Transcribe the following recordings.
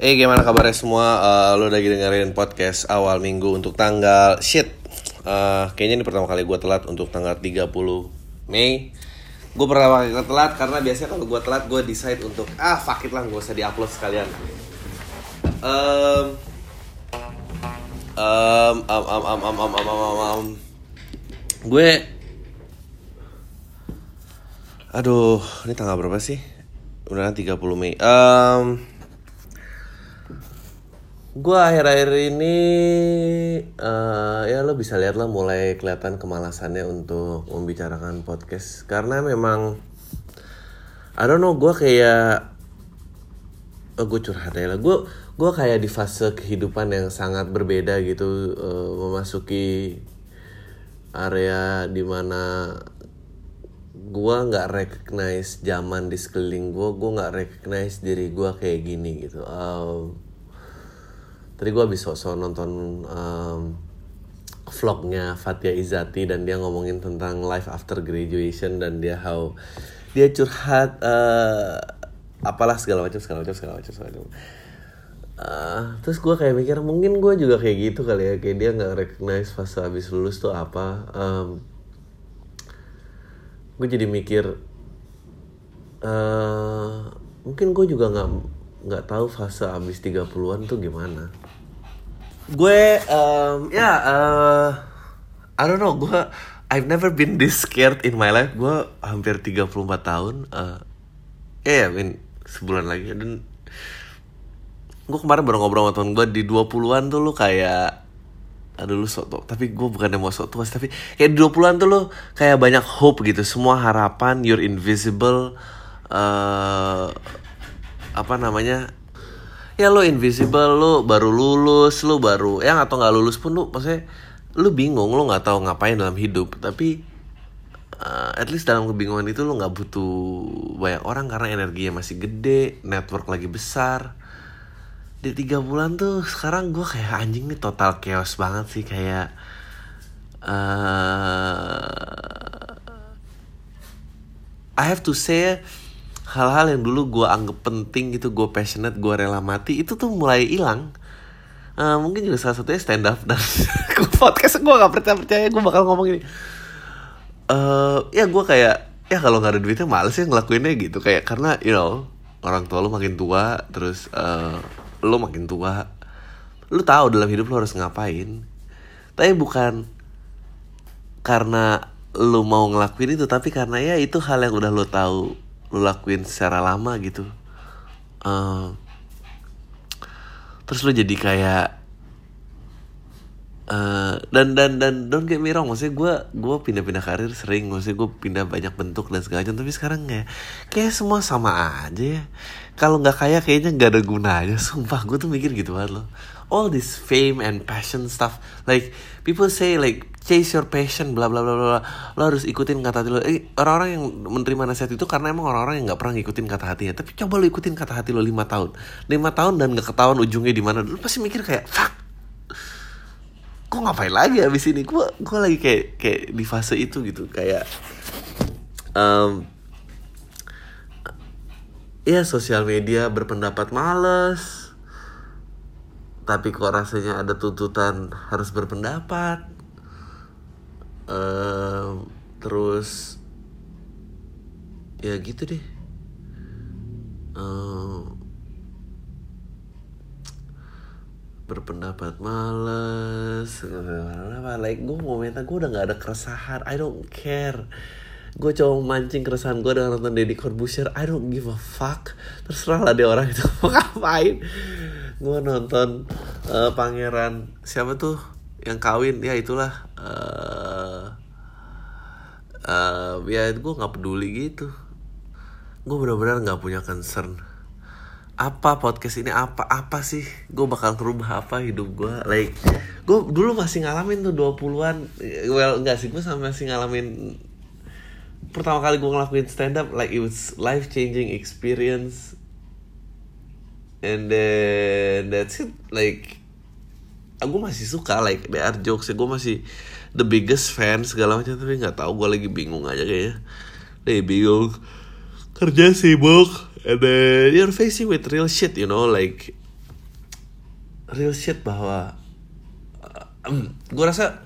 Eh gimana kabarnya semua? Uh, lo lagi dengerin podcast awal minggu untuk tanggal shit. Uh, kayaknya ini pertama kali gue telat untuk tanggal 30 Mei. Gue pertama kali telat karena biasanya kalau gue telat gue decide untuk ah fuck it lah gak usah diupload sekalian. Um, um, um, um, um, um, um, um, um, um. Gue Aduh, ini tanggal berapa sih? Udah 30 Mei. Um, gue akhir-akhir ini uh, ya lo bisa lihat lah mulai kelihatan kemalasannya untuk membicarakan podcast. Karena memang I don't know gue kayak oh, gue curhat ya lah. Gue gue kayak di fase kehidupan yang sangat berbeda gitu uh, memasuki area di mana gue nggak recognize zaman di sekeliling gue gue nggak recognize diri gue kayak gini gitu. Uh, tadi gue habis sosok nonton um, vlognya Fatia Izati dan dia ngomongin tentang life after graduation dan dia how dia curhat uh, apalah segala macam segala macam segala macam segala macam. Uh, terus gue kayak mikir mungkin gue juga kayak gitu kali ya kayak dia nggak recognize fase habis lulus tuh apa. Um, gue jadi mikir uh, mungkin gue juga nggak nggak tahu fase abis 30-an tuh gimana gue um, ya yeah, uh, I don't know gue I've never been this scared in my life. Gue hampir 34 tahun uh, ya yeah, I mean sebulan lagi. Dan gue kemarin baru ngobrol sama temen gue di 20-an tuh lu kayak aduh lu sok tua. Tapi gue bukan yang mau sok tua tapi kayak di 20-an tuh lu kayak banyak hope gitu. Semua harapan you're invisible uh, apa namanya ya lo invisible lo baru lulus lo baru yang atau nggak lulus pun lo maksudnya lo bingung lo nggak tahu ngapain dalam hidup. Tapi uh, at least dalam kebingungan itu lo nggak butuh banyak orang karena energinya masih gede network lagi besar. Di tiga bulan tuh sekarang gue kayak anjing nih total chaos banget sih kayak uh, I have to say hal-hal yang dulu gue anggap penting gitu gue passionate gue rela mati itu tuh mulai hilang. Uh, mungkin juga salah satunya stand up dan podcast gue gak percaya percaya gue bakal ngomong ini. Uh, ya gue kayak ya kalau nggak ada duitnya males ya ngelakuinnya gitu. Kayak karena you know orang tua lu makin tua terus uh, lu makin tua. Lu tahu dalam hidup lu harus ngapain. Tapi bukan karena lu mau ngelakuin itu tapi karena ya itu hal yang udah lu tahu lu lakuin secara lama gitu. Uh, terus lu jadi kayak uh, dan dan dan don't get me wrong maksudnya gue gue pindah-pindah karir sering maksudnya gue pindah banyak bentuk dan segala macam tapi sekarang kayak kayak semua sama aja ya. Kalau nggak kaya kayaknya nggak ada gunanya sumpah. Gue tuh mikir gitu banget loh. All this fame and passion stuff like people say like chase your passion bla bla bla bla lo harus ikutin kata hati lo. Eh, orang-orang yang menerima nasihat itu karena emang orang-orang yang nggak pernah ngikutin kata hatinya tapi coba lo ikutin kata hati lo lima tahun. Lima tahun dan nggak ketahuan ujungnya di mana. Lo pasti mikir kayak fuck kok ngapain lagi abis ini? Gue gue lagi kayak kayak di fase itu gitu. Kayak um, ya sosial media berpendapat males tapi kok rasanya ada tuntutan harus berpendapat uh, terus ya gitu deh. Uh, berpendapat males apa like gue mau minta gue udah nggak ada keresahan. I don't care. Gue coba mancing keresahan gue dengan nonton Deddy Corbuzier. I don't give a fuck. Terserah lah dia orang itu mau ngapain. Gue nonton uh, pangeran siapa tuh yang kawin ya itulah uh, uh, ya gue nggak peduli gitu. Gue benar-benar nggak punya concern. Apa podcast ini apa apa sih gue bakal ngerubah apa hidup gue like gue dulu masih ngalamin tuh 20-an well enggak sih gue sama masih ngalamin pertama kali gue ngelakuin stand up like it was life changing experience. And then that's it. Like aku masih suka like the art jokes. Gue masih the biggest fan segala macam. Tapi nggak tahu gue lagi bingung aja kayaknya. Deh bingung kerja sibuk. And then you're facing with real shit you know like real shit bahwa uh, gue rasa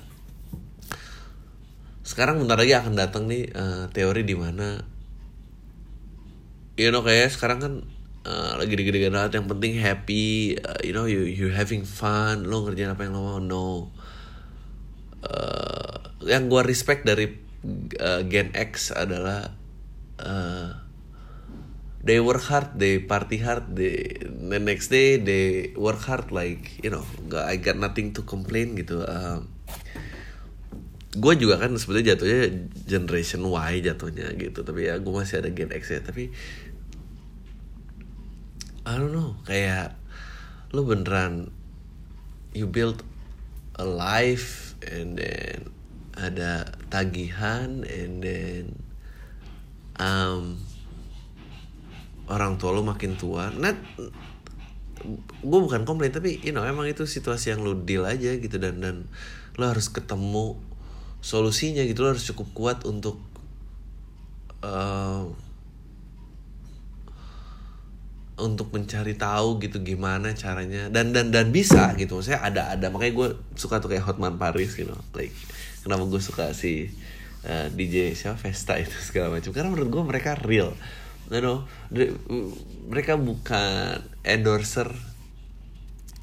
sekarang bentar lagi akan datang nih uh, teori di mana you know kayak sekarang kan uh, lagi digede banget. Yang penting happy uh, you know you you having fun. Lo ngerjain apa yang lo mau no. Uh, yang gue respect dari uh, Gen X adalah uh, they work hard, they party hard, they the next day they work hard like you know, I got nothing to complain gitu. Um, gue juga kan sebetulnya jatuhnya generation Y jatuhnya gitu, tapi ya gue masih ada Gen X ya, tapi I don't know, kayak lu beneran you build a life and then ada tagihan and then um, orang tua lo makin tua. Net gue bukan komplain tapi you know emang itu situasi yang lo deal aja gitu dan dan lo harus ketemu solusinya gitu. Lo harus cukup kuat untuk uh, untuk mencari tahu gitu gimana caranya. Dan dan dan bisa gitu. Saya ada ada. Makanya gue suka tuh kayak Hotman Paris gitu. Like kenapa gue suka si uh, eh, DJ siapa? Vesta itu segala macam. Karena menurut gue mereka real. You know, mereka bukan endorser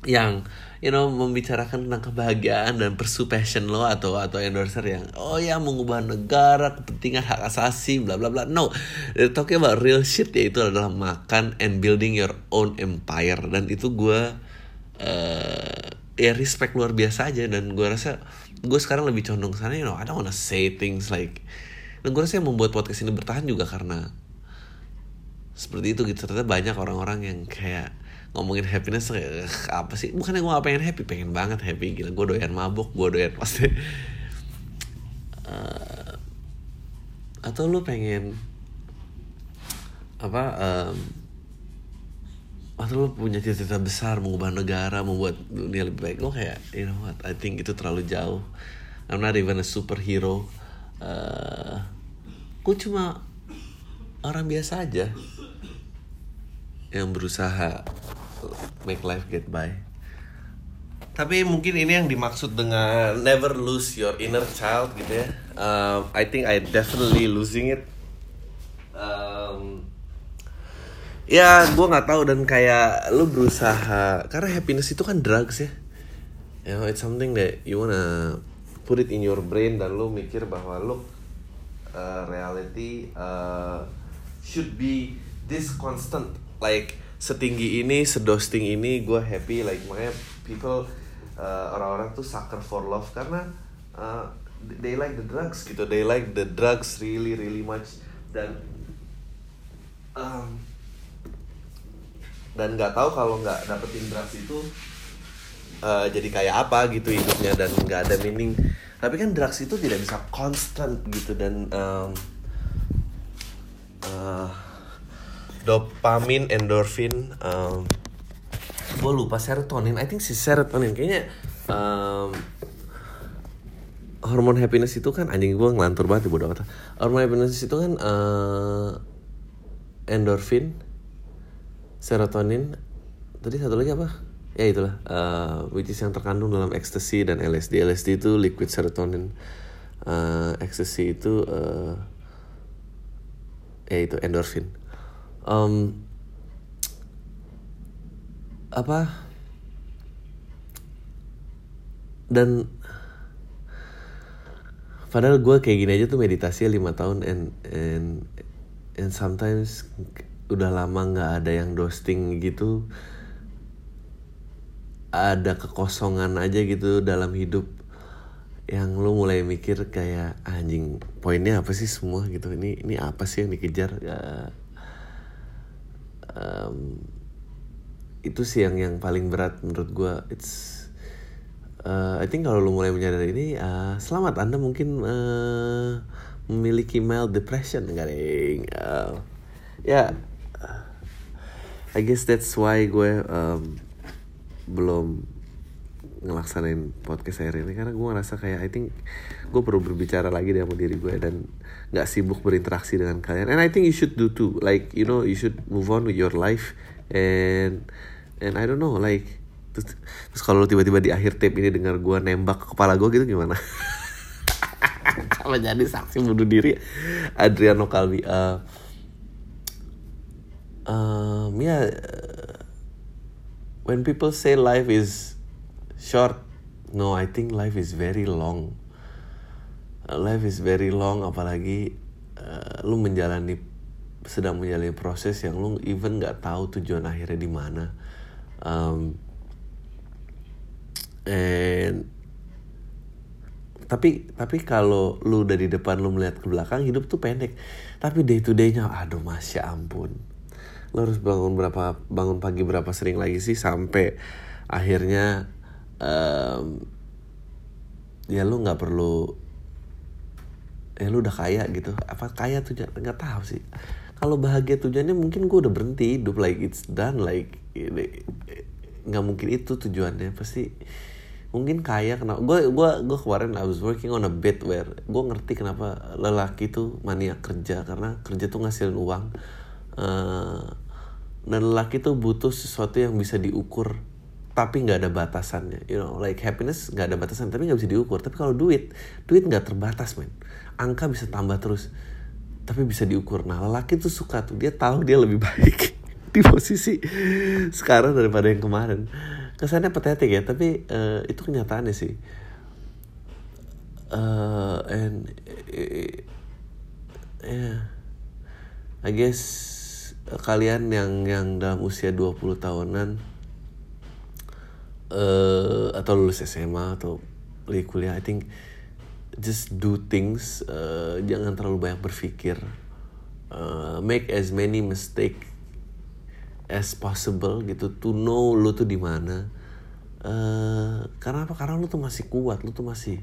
yang you know membicarakan tentang kebahagiaan dan pursue passion lo atau atau endorser yang oh ya mengubah negara kepentingan hak asasi bla bla bla. No they're talking about real shit ya itu adalah makan and building your own empire. Dan itu gue uh, ya respect luar biasa aja. Dan gue rasa gue sekarang lebih condong sana you know I don't wanna say things like dan gue rasa yang membuat podcast ini bertahan juga karena seperti itu gitu. Ternyata banyak orang-orang yang kayak ngomongin happiness kayak apa sih? Bukannya gue gak pengen happy pengen banget happy. Gila gue doyan mabuk gue doyan pasti uh, atau lu pengen apa um, atau lu punya cita-cita besar mengubah negara membuat dunia lebih baik lo kayak you know what I think itu terlalu jauh. I'm not even a superhero. Uh, gue cuma orang biasa aja yang berusaha make life get by. Tapi mungkin ini yang dimaksud dengan never lose your inner child gitu ya. Um, I think I definitely losing it. Um, ya gue nggak tahu dan kayak lu berusaha karena happiness itu kan drugs ya. You know, it's something that you wanna put it in your brain dan lu mikir bahwa lu uh, reality uh, should be this constant like setinggi ini sedosting ini gue happy. Like makanya people uh, orang-orang tuh sucker for love karena uh, they like the drugs gitu. They like the drugs really really much. Dan um, dan nggak tahu kalau nggak dapetin drugs itu uh, jadi kayak apa gitu hidupnya dan nggak ada meaning. Tapi kan drugs itu tidak bisa constant gitu dan um, uh, dopamin, endorfin, um, gue lupa serotonin. I think si serotonin kayaknya um, hormon happiness itu kan anjing gue ngelantur banget bodoh kata. Hormon happiness itu kan uh, endorfin, serotonin. Tadi satu lagi apa? Ya itulah, uh, which is yang terkandung dalam ecstasy dan LSD. LSD itu liquid serotonin, uh, ecstasy itu uh, ya itu endorfin um, apa? Dan padahal gue kayak gini aja tuh meditasi lima tahun and and and sometimes udah lama nggak ada yang ghosting gitu ada kekosongan aja gitu dalam hidup yang lu mulai mikir kayak anjing poinnya apa sih semua gitu? Ini ini apa sih yang dikejar? Ya, um, itu sih yang yang paling berat menurut gue it's uh, I think kalau lu mulai menyadari ini uh, selamat anda mungkin uh, memiliki mild depression garing uh, ya yeah. I guess that's why gue um, belum ngelaksanain podcast hari ini karena gue ngerasa kayak I think gue perlu berbicara lagi sama diri gue dan nggak sibuk berinteraksi dengan kalian. And I think you should do too. Like you know you should move on with your life. And and I don't know like terus, terus kalau tiba-tiba di akhir tape ini dengar gue nembak ke kepala gue gitu gimana? Kalau jadi saksi bunuh diri. Adriano Calvi uh, um, yeah, when people say life is short no I think life is very long life is very long apalagi uh, lu menjalani sedang menjalani proses yang lu even nggak tahu tujuan akhirnya di mana. Um, and tapi tapi kalau lu dari depan lu melihat ke belakang hidup tuh pendek. Tapi day to daynya aduh masya ampun. Lu harus bangun berapa bangun pagi berapa sering lagi sih sampai akhirnya um, ya lu nggak perlu ya lu udah kaya gitu. Apa kaya tuh nggak tahu sih. Kalau bahagia tujuannya mungkin gue udah berhenti hidup like it's done like nggak mungkin itu tujuannya. Pasti mungkin kaya kenapa gue gue gue kemarin I was working on a bit where gue ngerti kenapa lelaki tuh mania kerja karena kerja tuh ngasilin uang. Uh, dan lelaki tuh butuh sesuatu yang bisa diukur tapi nggak ada batasannya. You know like happiness nggak ada batasan tapi nggak bisa diukur. Tapi kalau duit duit nggak terbatas men angka bisa tambah terus. Tapi bisa diukur. Nah lelaki tuh suka tuh. Dia tahu dia lebih baik di posisi sekarang daripada yang kemarin. Kesannya patetik ya tapi uh, itu kenyataannya sih. Uh, and uh, yeah. I guess kalian yang yang dalam usia 20 tahunan uh, atau lulus SMA atau kuliah I think just do things uh, jangan terlalu banyak berpikir. Uh, make as many mistake as possible gitu to know lu tuh di mana. Uh, karena apa? Karena lu tuh masih kuat lu tuh masih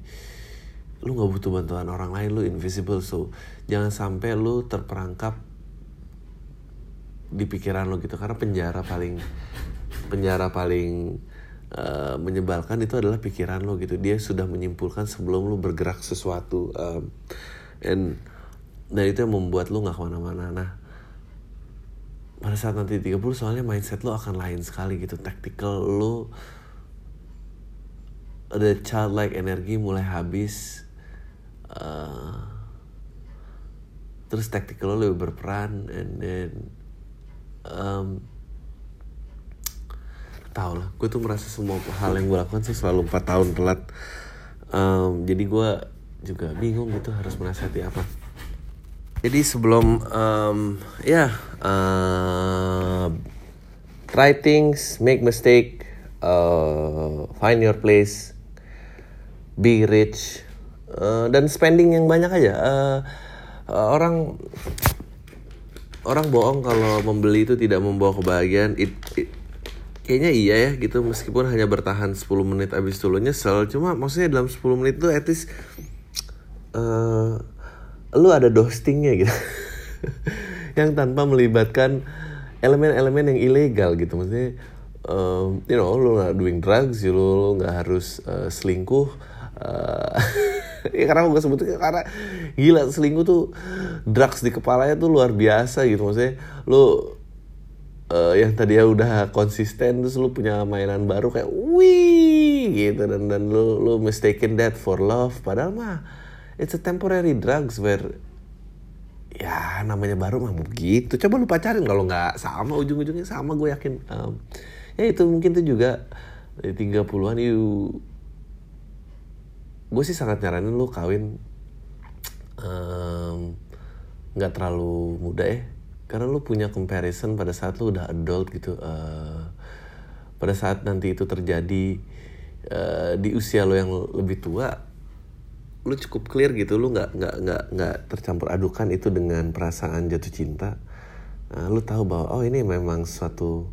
lu nggak butuh bantuan orang lain lu invisible. So jangan sampai lu terperangkap di pikiran lu gitu. Karena penjara paling penjara paling uh, menyebalkan itu adalah pikiran lo gitu. Dia sudah menyimpulkan sebelum lu bergerak sesuatu um, and dan itu yang membuat lu nggak ke mana-mana. Nah pada saat nanti 30 soalnya mindset lo akan lain sekali gitu. Tactical lo ada childlike energi mulai habis uh, terus tactical lo lebih berperan and then um, tau lah gue tuh merasa semua hal yang gue lakukan tuh selalu 4 tahun telat um, jadi gue juga bingung gitu harus menasihati apa jadi sebelum um, ya yeah, uh, try things, make mistake, uh, find your place, be rich, uh, dan spending yang banyak aja. Uh, uh, orang orang bohong kalau membeli itu tidak membawa kebahagiaan. It, it, kayaknya iya ya gitu. Meskipun hanya bertahan 10 menit abis itu lo nyesel. Cuma maksudnya dalam 10 menit at least uh, lu ada dostingnya gitu. Yang tanpa melibatkan elemen-elemen yang ilegal gitu. Maksudnya um, you know lu nggak doing drugs lu lu nggak harus uh, selingkuh uh, ya karena gue sebutnya karena gila selingkuh tuh drugs di kepalanya tuh luar biasa gitu. Maksudnya lu uh, yang tadi ya udah konsisten terus lu punya mainan baru kayak wih gitu. Dan dan lu lu mistaken that for love. Padahal mah it's a temporary drugs where ya namanya baru mah begitu. Coba lu pacarin kalau nggak sama ujung-ujungnya sama gue yakin. Um, ya itu mungkin tuh juga di 30-an you gue sih sangat nyaranin lu kawin. Nggak um, terlalu muda ya karena lu punya comparison pada saat lu udah adult gitu uh, pada saat nanti itu terjadi uh, di usia lo yang lebih tua lu cukup clear gitu lu nggak nggak nggak nggak tercampur adukan itu dengan perasaan jatuh cinta. Nah, lu tahu bahwa oh ini memang suatu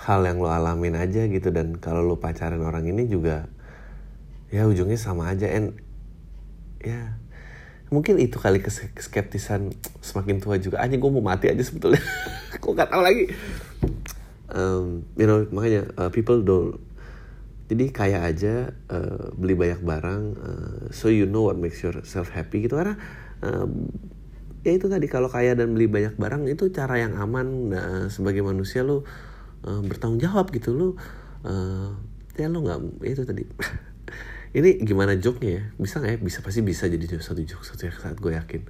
hal yang lu alamin aja gitu dan kalau lu pacaran orang ini juga ya ujungnya sama aja. And ya mungkin itu kali keskeptisan semakin tua juga. Aja gue mau mati aja sebetulnya. Kok gak tahu lagi. Um, you know makanya uh, people don't jadi kaya aja uh, beli banyak barang uh, so you know what makes yourself happy gitu. Karena uh, ya itu tadi kalau kaya dan beli banyak barang itu cara yang aman. Nah, sebagai manusia lu uh, bertanggung jawab gitu. Lu uh, ya lo nggak itu tadi ini gimana joke ya? Bisa nggak ya? Bisa pasti bisa jadi satu joke satu saat gue yakin.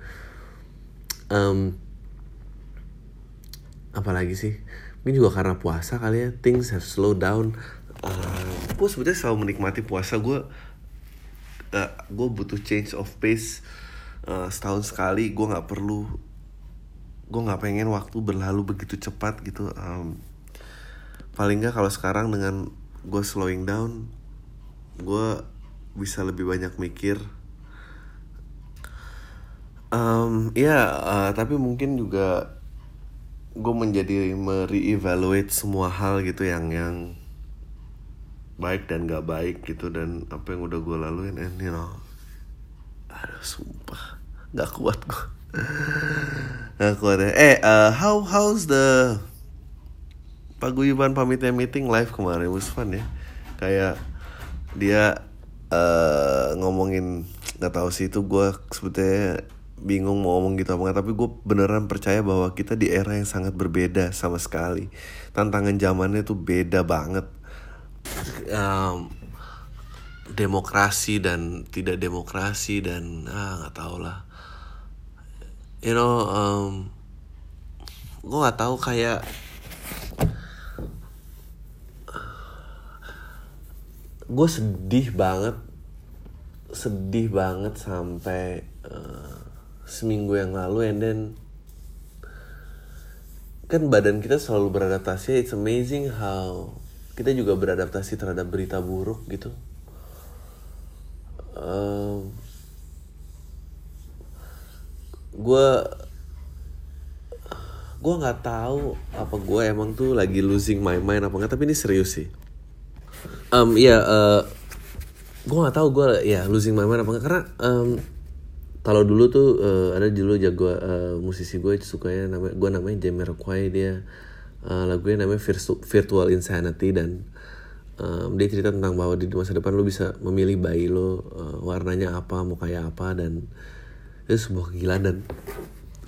Um, apalagi sih? Mungkin juga karena puasa kali ya things have slow down. Uh, gue sebetulnya selalu menikmati puasa. Gue uh, gue butuh change of pace uh, setahun sekali. Gue nggak perlu gue nggak pengen waktu berlalu begitu cepat gitu. Um, paling nggak kalau sekarang dengan gue slowing down gue bisa lebih banyak mikir. Um, ya uh, tapi mungkin juga gue menjadi mereevaluate semua hal gitu yang yang baik dan gak baik gitu dan apa yang udah gue laluin and you know. Aduh sumpah. Gak kuat gue gak kuat ya. Eh uh, how how's the paguyuban pamitnya meeting live kemarin? It was fun ya. Kayak dia uh, ngomongin nggak tahu sih itu gue sebetulnya bingung mau ngomong gitu apa tapi gue beneran percaya bahwa kita di era yang sangat berbeda sama sekali. Tantangan zamannya tuh beda banget. Um, demokrasi dan tidak demokrasi dan ah nggak tau lah. You know um, gue nggak tahu kayak gue sedih banget sedih banget sampai uh, seminggu yang lalu and then kan badan kita selalu beradaptasi. It's amazing how kita juga beradaptasi terhadap berita buruk gitu. Um, gue gue nggak tahu apa gue emang tuh lagi losing my mind apa enggak tapi ini serius sih um ya yeah, uh, gue nggak tahu gue ya losing my mind apa enggak karena um, kalau dulu tuh uh, ada dulu jago uh, musisi gue sukanya namanya gue namanya Jamiroquai dia uh, lagunya namanya Virtu Virtual Insanity dan um, dia cerita tentang bahwa di masa depan lo bisa memilih bayi lo uh, warnanya apa mau kayak apa dan itu sebuah gila dan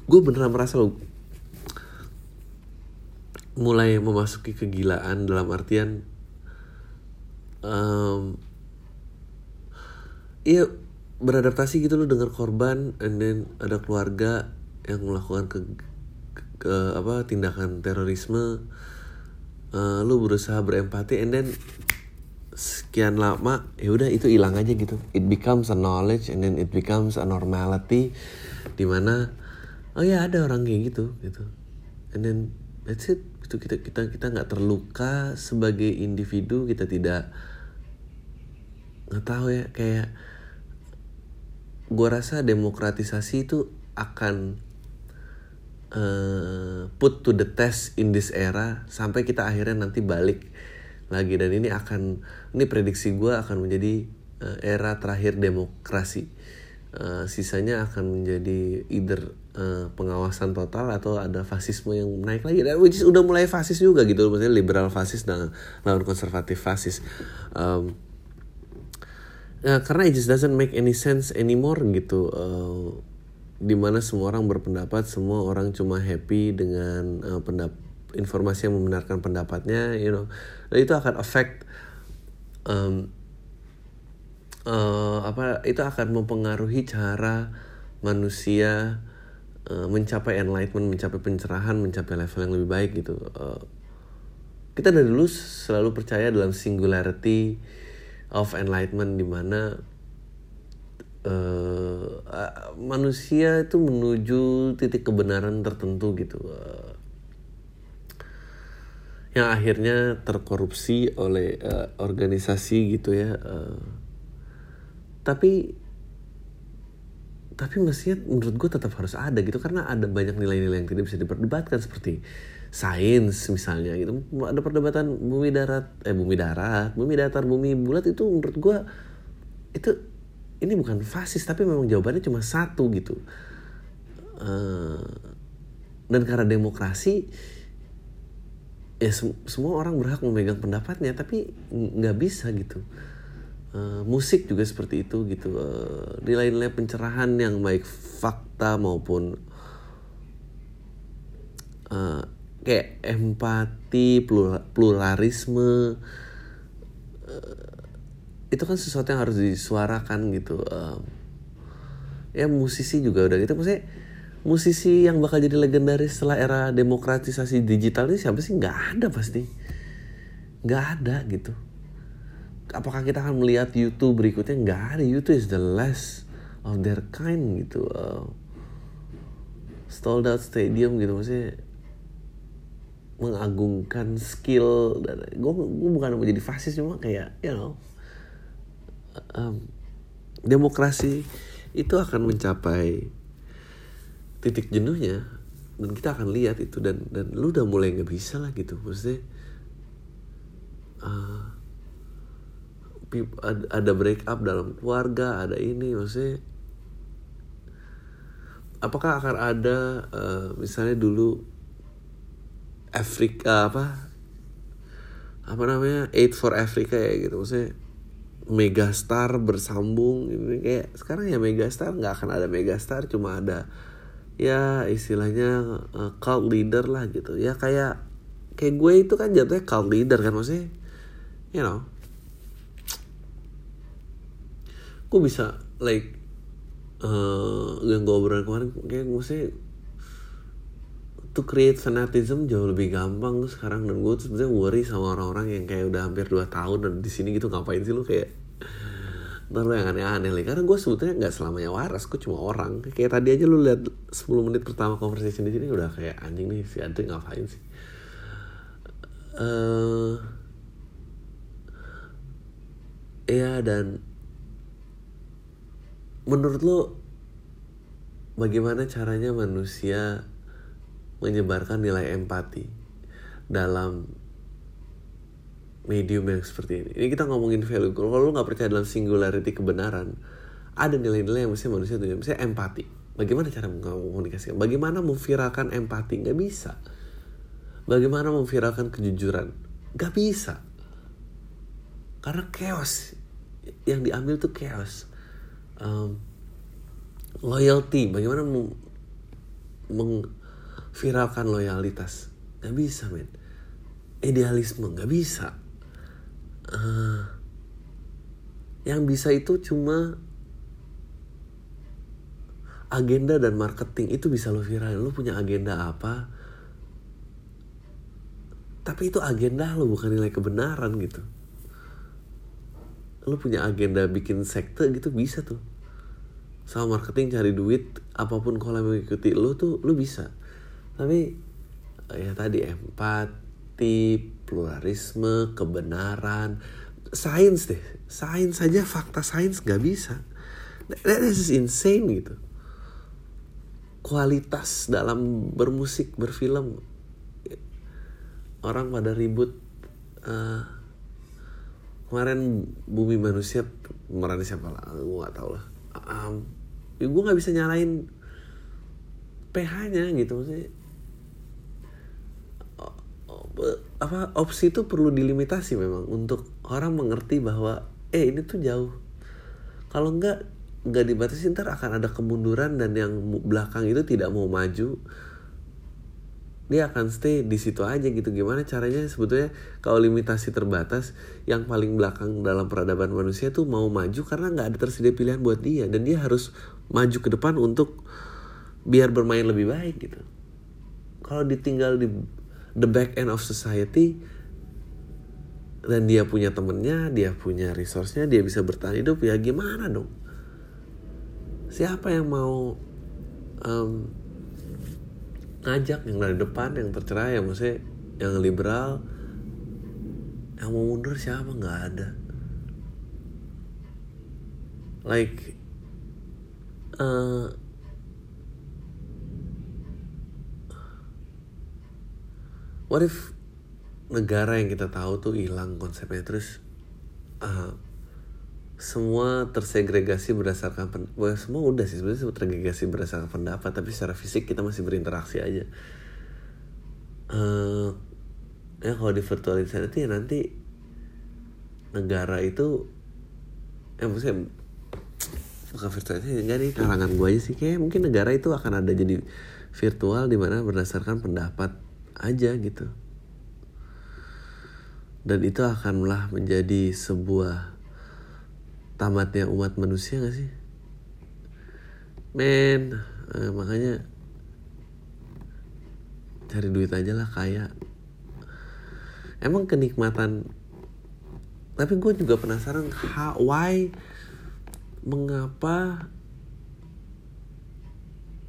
gue beneran merasa lo mulai memasuki kegilaan dalam artian um, iya beradaptasi gitu lo dengar korban and then ada keluarga yang melakukan ke, ke, apa tindakan terorisme. Uh, lu berusaha berempati and then sekian lama ya udah itu hilang aja gitu. It becomes a knowledge and then it becomes a normality di mana oh ya ada orang kayak gitu gitu. And then that's it. Itu kita kita kita nggak terluka sebagai individu kita tidak nggak tahu ya kayak gue rasa demokratisasi itu akan uh, put to the test in this era sampai kita akhirnya nanti balik lagi. Dan ini akan ini prediksi gue akan menjadi uh, era terakhir demokrasi. Uh, sisanya akan menjadi either uh, pengawasan total atau ada fasisme yang naik lagi. Dan which is udah mulai fasis juga gitu maksudnya liberal fasis dan lawan konservatif fasis. Um, ya, karena it just doesn't make any sense anymore gitu. Uh, di mana semua orang berpendapat semua orang cuma happy dengan uh, pendap informasi yang membenarkan pendapatnya you know. Dan itu akan affect um, uh, apa itu akan mempengaruhi cara manusia uh, mencapai enlightenment mencapai pencerahan mencapai level yang lebih baik gitu. Uh, kita dari dulu selalu percaya dalam singularity of enlightenment di mana uh, manusia itu menuju titik kebenaran tertentu gitu uh, yang akhirnya terkorupsi oleh uh, organisasi gitu ya uh, tapi tapi mestinya menurut gue tetap harus ada gitu karena ada banyak nilai-nilai yang tidak bisa diperdebatkan seperti sains misalnya gitu. Ada perdebatan bumi darat eh bumi darat bumi datar bumi bulat itu menurut gue itu ini bukan fasis tapi memang jawabannya cuma satu gitu. Uh, dan karena demokrasi ya sem semua orang berhak memegang pendapatnya tapi nggak bisa gitu. Uh, musik juga seperti itu gitu. Uh, nilai-nilai pencerahan yang baik fakta maupun uh, kayak empati pluralisme uh, itu kan sesuatu yang harus disuarakan gitu um, ya musisi juga udah gitu. Maksudnya musisi yang bakal jadi legendaris setelah era demokratisasi digital ini siapa sih? Nggak ada pasti. Nggak ada gitu. Apakah kita akan melihat YouTube berikutnya? Nggak ada. YouTube is the last of their kind gitu uh, sold out stadium gitu. Maksudnya mengagungkan skill dan gue gue bukan mau jadi fasis cuma kayak you know um, demokrasi itu akan mencapai titik jenuhnya dan kita akan lihat itu dan dan lu udah mulai nggak bisa lah gitu. Maksudnya uh, ada break up dalam keluarga ada ini maksudnya apakah akan ada uh, misalnya dulu Afrika apa? Apa namanya? Aid for Africa ya gitu. Maksudnya megastar bersambung ini kayak sekarang ya megastar nggak akan ada megastar cuma ada ya istilahnya uh, cult leader lah gitu. Ya kayak kayak gue itu kan jatuhnya cult leader kan maksudnya you know. Gue bisa like uh, yang gue obrolan kemarin kayak maksudnya to create fanatism jauh lebih gampang tuh sekarang. Dan gue sebenarnya worry sama orang-orang yang kayak udah hampir 2 tahun dan di sini gitu ngapain sih lu kayak? Ntar lu yang aneh-aneh karena gue sebetulnya nggak selamanya waras gue cuma orang. Kayak tadi aja lu lihat 10 menit pertama conversation di sini udah kayak anjing nih si Adri ngapain sih? Uh, ya dan menurut lu bagaimana caranya manusia menyebarkan nilai empati dalam medium yang seperti ini. Ini kita ngomongin value. Kalau lu nggak percaya dalam singularity kebenaran, ada nilai-nilai yang mesti manusia tunjukkan. Misalnya empati. Bagaimana cara mengkomunikasikan? Bagaimana memviralkan empati? Nggak bisa. Bagaimana memviralkan kejujuran? Nggak bisa. Karena chaos. Yang diambil tuh chaos. Um, loyalty. Bagaimana meng viralkan loyalitas. Nggak bisa men. Idealisme nggak bisa. Uh, yang bisa itu cuma agenda dan marketing. Itu bisa lo viralin. Lo punya agenda apa? Tapi itu agenda lo bukan nilai kebenaran gitu. Lo punya agenda bikin sekte gitu bisa tuh. Sama marketing cari duit apa pun kalau mengikuti lo tuh lo bisa tapi ya tadi empati pluralisme kebenaran sains deh. Sains saja fakta sains nggak bisa. That is insane gitu. Kualitas dalam bermusik berfilm orang pada ribut uh, kemarin bumi manusia kemarin siapa lah gue nggak tahu lah. Um, ya gue nggak bisa nyalain PH-nya gitu maksudnya apa opsi itu perlu dilimitasi memang untuk orang mengerti bahwa eh ini tuh jauh. Kalau enggak nggak dibatasi ntar akan ada kemunduran dan yang belakang itu tidak mau maju. Dia akan stay di situ aja gitu. Gimana caranya? Sebetulnya kalau limitasi terbatas yang paling belakang dalam peradaban manusia tuh mau maju karena nggak ada tersedia pilihan buat dia. Dan dia harus maju ke depan untuk biar bermain lebih baik gitu. Kalau ditinggal di the back end of society dan dia punya temennya, dia punya resource-nya, dia bisa bertahan hidup ya gimana dong? Siapa yang mau um, ngajak yang dari depan, yang tercerai, yang maksudnya yang liberal, yang mau mundur siapa nggak ada. Like uh, what if negara yang kita tahu tuh hilang konsepnya? Terus uh, semua tersegregasi berdasarkan well, semua udah sih sebenarnya tersegregasi berdasarkan pendapat tapi secara fisik kita masih berinteraksi aja. Uh, ya kalau di virtual insanity ya nanti negara itu ya maksudnya bukan virtual insanity enggak nih kalangan gue aja sih. Kayak mungkin negara itu akan ada jadi virtual di mana berdasarkan pendapat aja gitu. Dan itu akanlah menjadi sebuah tamatnya umat manusia gak sih? Men eh, makanya cari duit aja lah kaya. Emang kenikmatan tapi gue juga penasaran how, why mengapa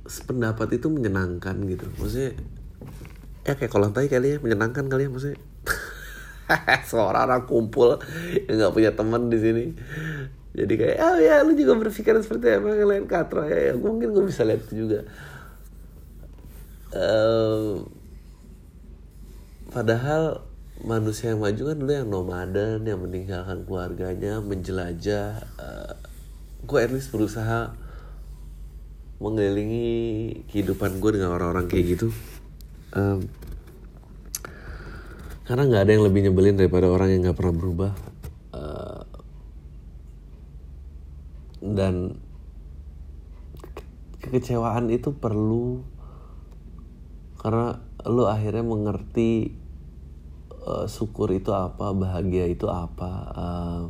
sependapat itu menyenangkan gitu? Maksudnya ya kayak kolam tai kali ya menyenangkan kali ya maksudnya. Seorang orang kumpul yang nggak punya teman di sini. Jadi kayak oh ya lu juga berpikiran seperti apa lain katro. Ya, ya mungkin gue bisa lihat itu juga. Uh, padahal manusia yang maju kan dulu yang nomaden yang meninggalkan keluarganya menjelajah. Uh, gue at least berusaha mengelilingi kehidupan gue dengan orang-orang kayak gitu um, karena nggak ada yang lebih nyebelin daripada orang yang nggak pernah berubah. Uh, dan kekecewaan itu perlu karena lo akhirnya mengerti uh, syukur itu apa bahagia itu apa uh,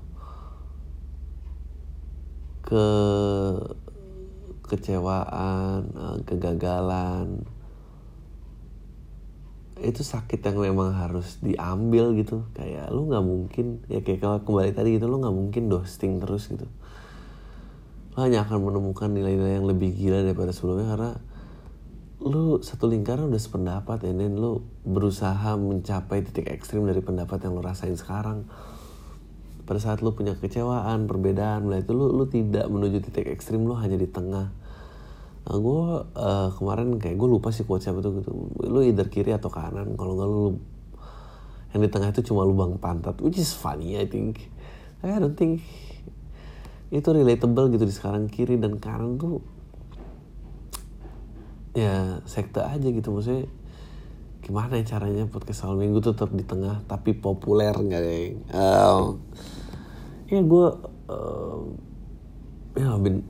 ke kecewaan kegagalan itu sakit yang memang harus diambil gitu. Kayak lu nggak mungkin ya kayak kalau kembali tadi gitu lu nggak mungkin dosting terus gitu. Lu hanya akan menemukan nilai-nilai yang lebih gila daripada sebelumnya karena lu satu lingkaran udah sependapat ya dan lu berusaha mencapai titik ekstrim dari pendapat yang lu rasain sekarang. Pada saat lu punya kecewaan perbedaan mulai itu lu lu tidak menuju titik ekstrim lu hanya di tengah Nah, gue uh, kemarin kayak gue lupa sih quote siapa tuh gitu. Lu either kiri atau kanan. Kalau nggak lu yang di tengah itu cuma lubang pantat, which is funny I think. I don't think itu relatable gitu di sekarang kiri dan kanan tuh ya sekte aja gitu maksudnya gimana ya caranya podcast awal minggu tuh tetap di tengah tapi populer nggak deh um, ya gue uh, ya bin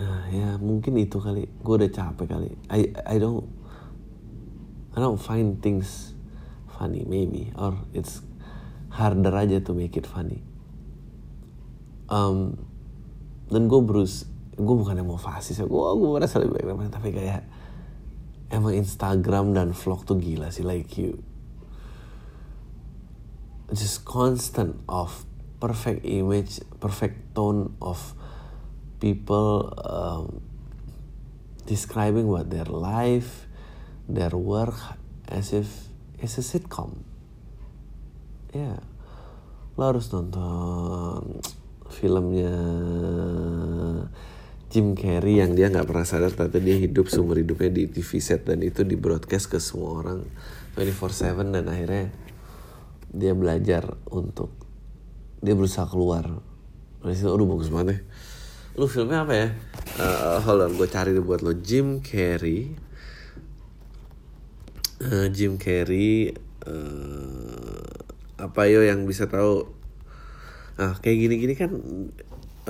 uh, ya mungkin itu kali. Gue udah capek kali. I I don't I don't find things funny maybe. Or it's harder aja to make it funny. Um, dan gue berus gue bukan yang mau fasis ya. Gue gue merasa lebih baik tapi kayak emang Instagram dan vlog tuh gila sih like you. Just constant of perfect image perfect tone of people um, describing what their life, their work as if it's a sitcom. Ya, yeah. lo harus nonton filmnya Jim Carrey yang dia nggak pernah sadar ternyata dia hidup seumur hidupnya di TV set dan itu di broadcast ke semua orang 24/7 dan akhirnya dia belajar untuk dia berusaha keluar. Dari situ, aduh bagus banget ya lu filmnya apa ya? Uh, hold on gue cari buat lo Jim Carrey. Uh, Jim Carrey uh, apa yo yang bisa tahu? Ah kayak gini-gini kan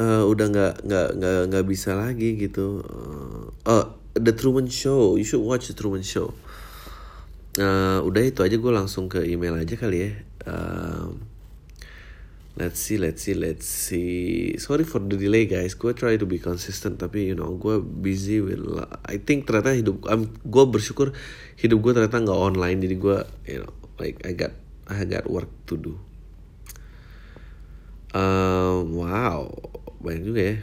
uh, udah nggak nggak nggak nggak bisa lagi gitu. Uh, oh The Truman Show. You should watch The Truman Show. Uh, udah itu aja gue langsung ke email aja kali ya. Uh, let's see let's see let's see. Sorry for the delay guys. Gue try to be consistent tapi you know gue busy with I think ternyata hidup um, gue bersyukur hidup gue ternyata nggak online. Jadi gue you know like I got I got work to do. Um, wow. Banyak juga ya.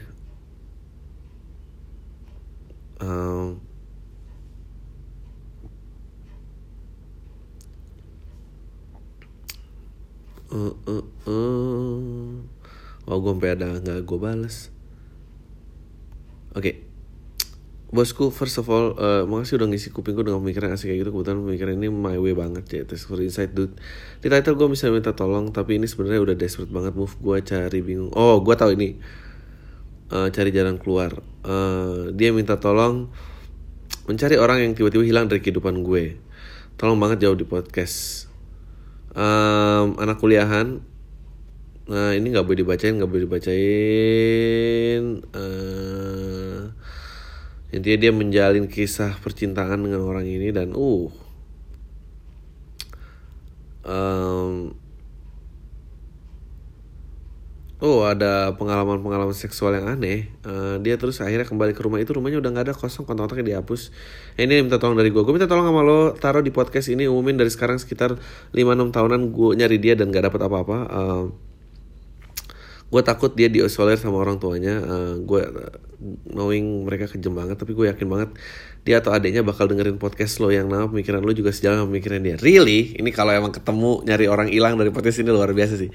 Um, uh, uh, uh. oh gue sampai ada nggak gue balas oke okay. Bosku, first of all, uh, makasih udah ngisi kuping gue dengan pemikiran asik kayak gitu. Kebetulan pemikiran ini my way banget ya. Thanks for insight, dude. Di title gue bisa minta tolong, tapi ini sebenarnya udah desperate banget move gue cari bingung. Oh, gue tahu ini. Uh, cari jalan keluar. Uh, dia minta tolong mencari orang yang tiba-tiba hilang dari kehidupan gue. Tolong banget jauh di podcast um, anak kuliahan. Nah ini nggak boleh dibacain nggak boleh dibacain. Uh, intinya dia menjalin kisah percintaan dengan orang ini dan uh. Um, oh ada pengalaman-pengalaman seksual yang aneh. Uh, dia terus akhirnya kembali ke rumah. Itu rumahnya udah nggak ada kosong kontak-kontaknya dihapus. Eh, ini minta tolong dari gue gue minta tolong sama lo taruh di podcast ini umumin dari sekarang sekitar 5-6 tahunan gue nyari dia dan gak dapat apa-apa. Uh, gue takut dia diisolir sama orang tuanya. Uh, gue knowing mereka kejam banget tapi gue yakin banget dia atau adiknya bakal dengerin podcast lo yang nama pemikiran lo juga sejalan pemikiran dia. Really? Ini kalau emang ketemu nyari orang hilang dari podcast ini luar biasa sih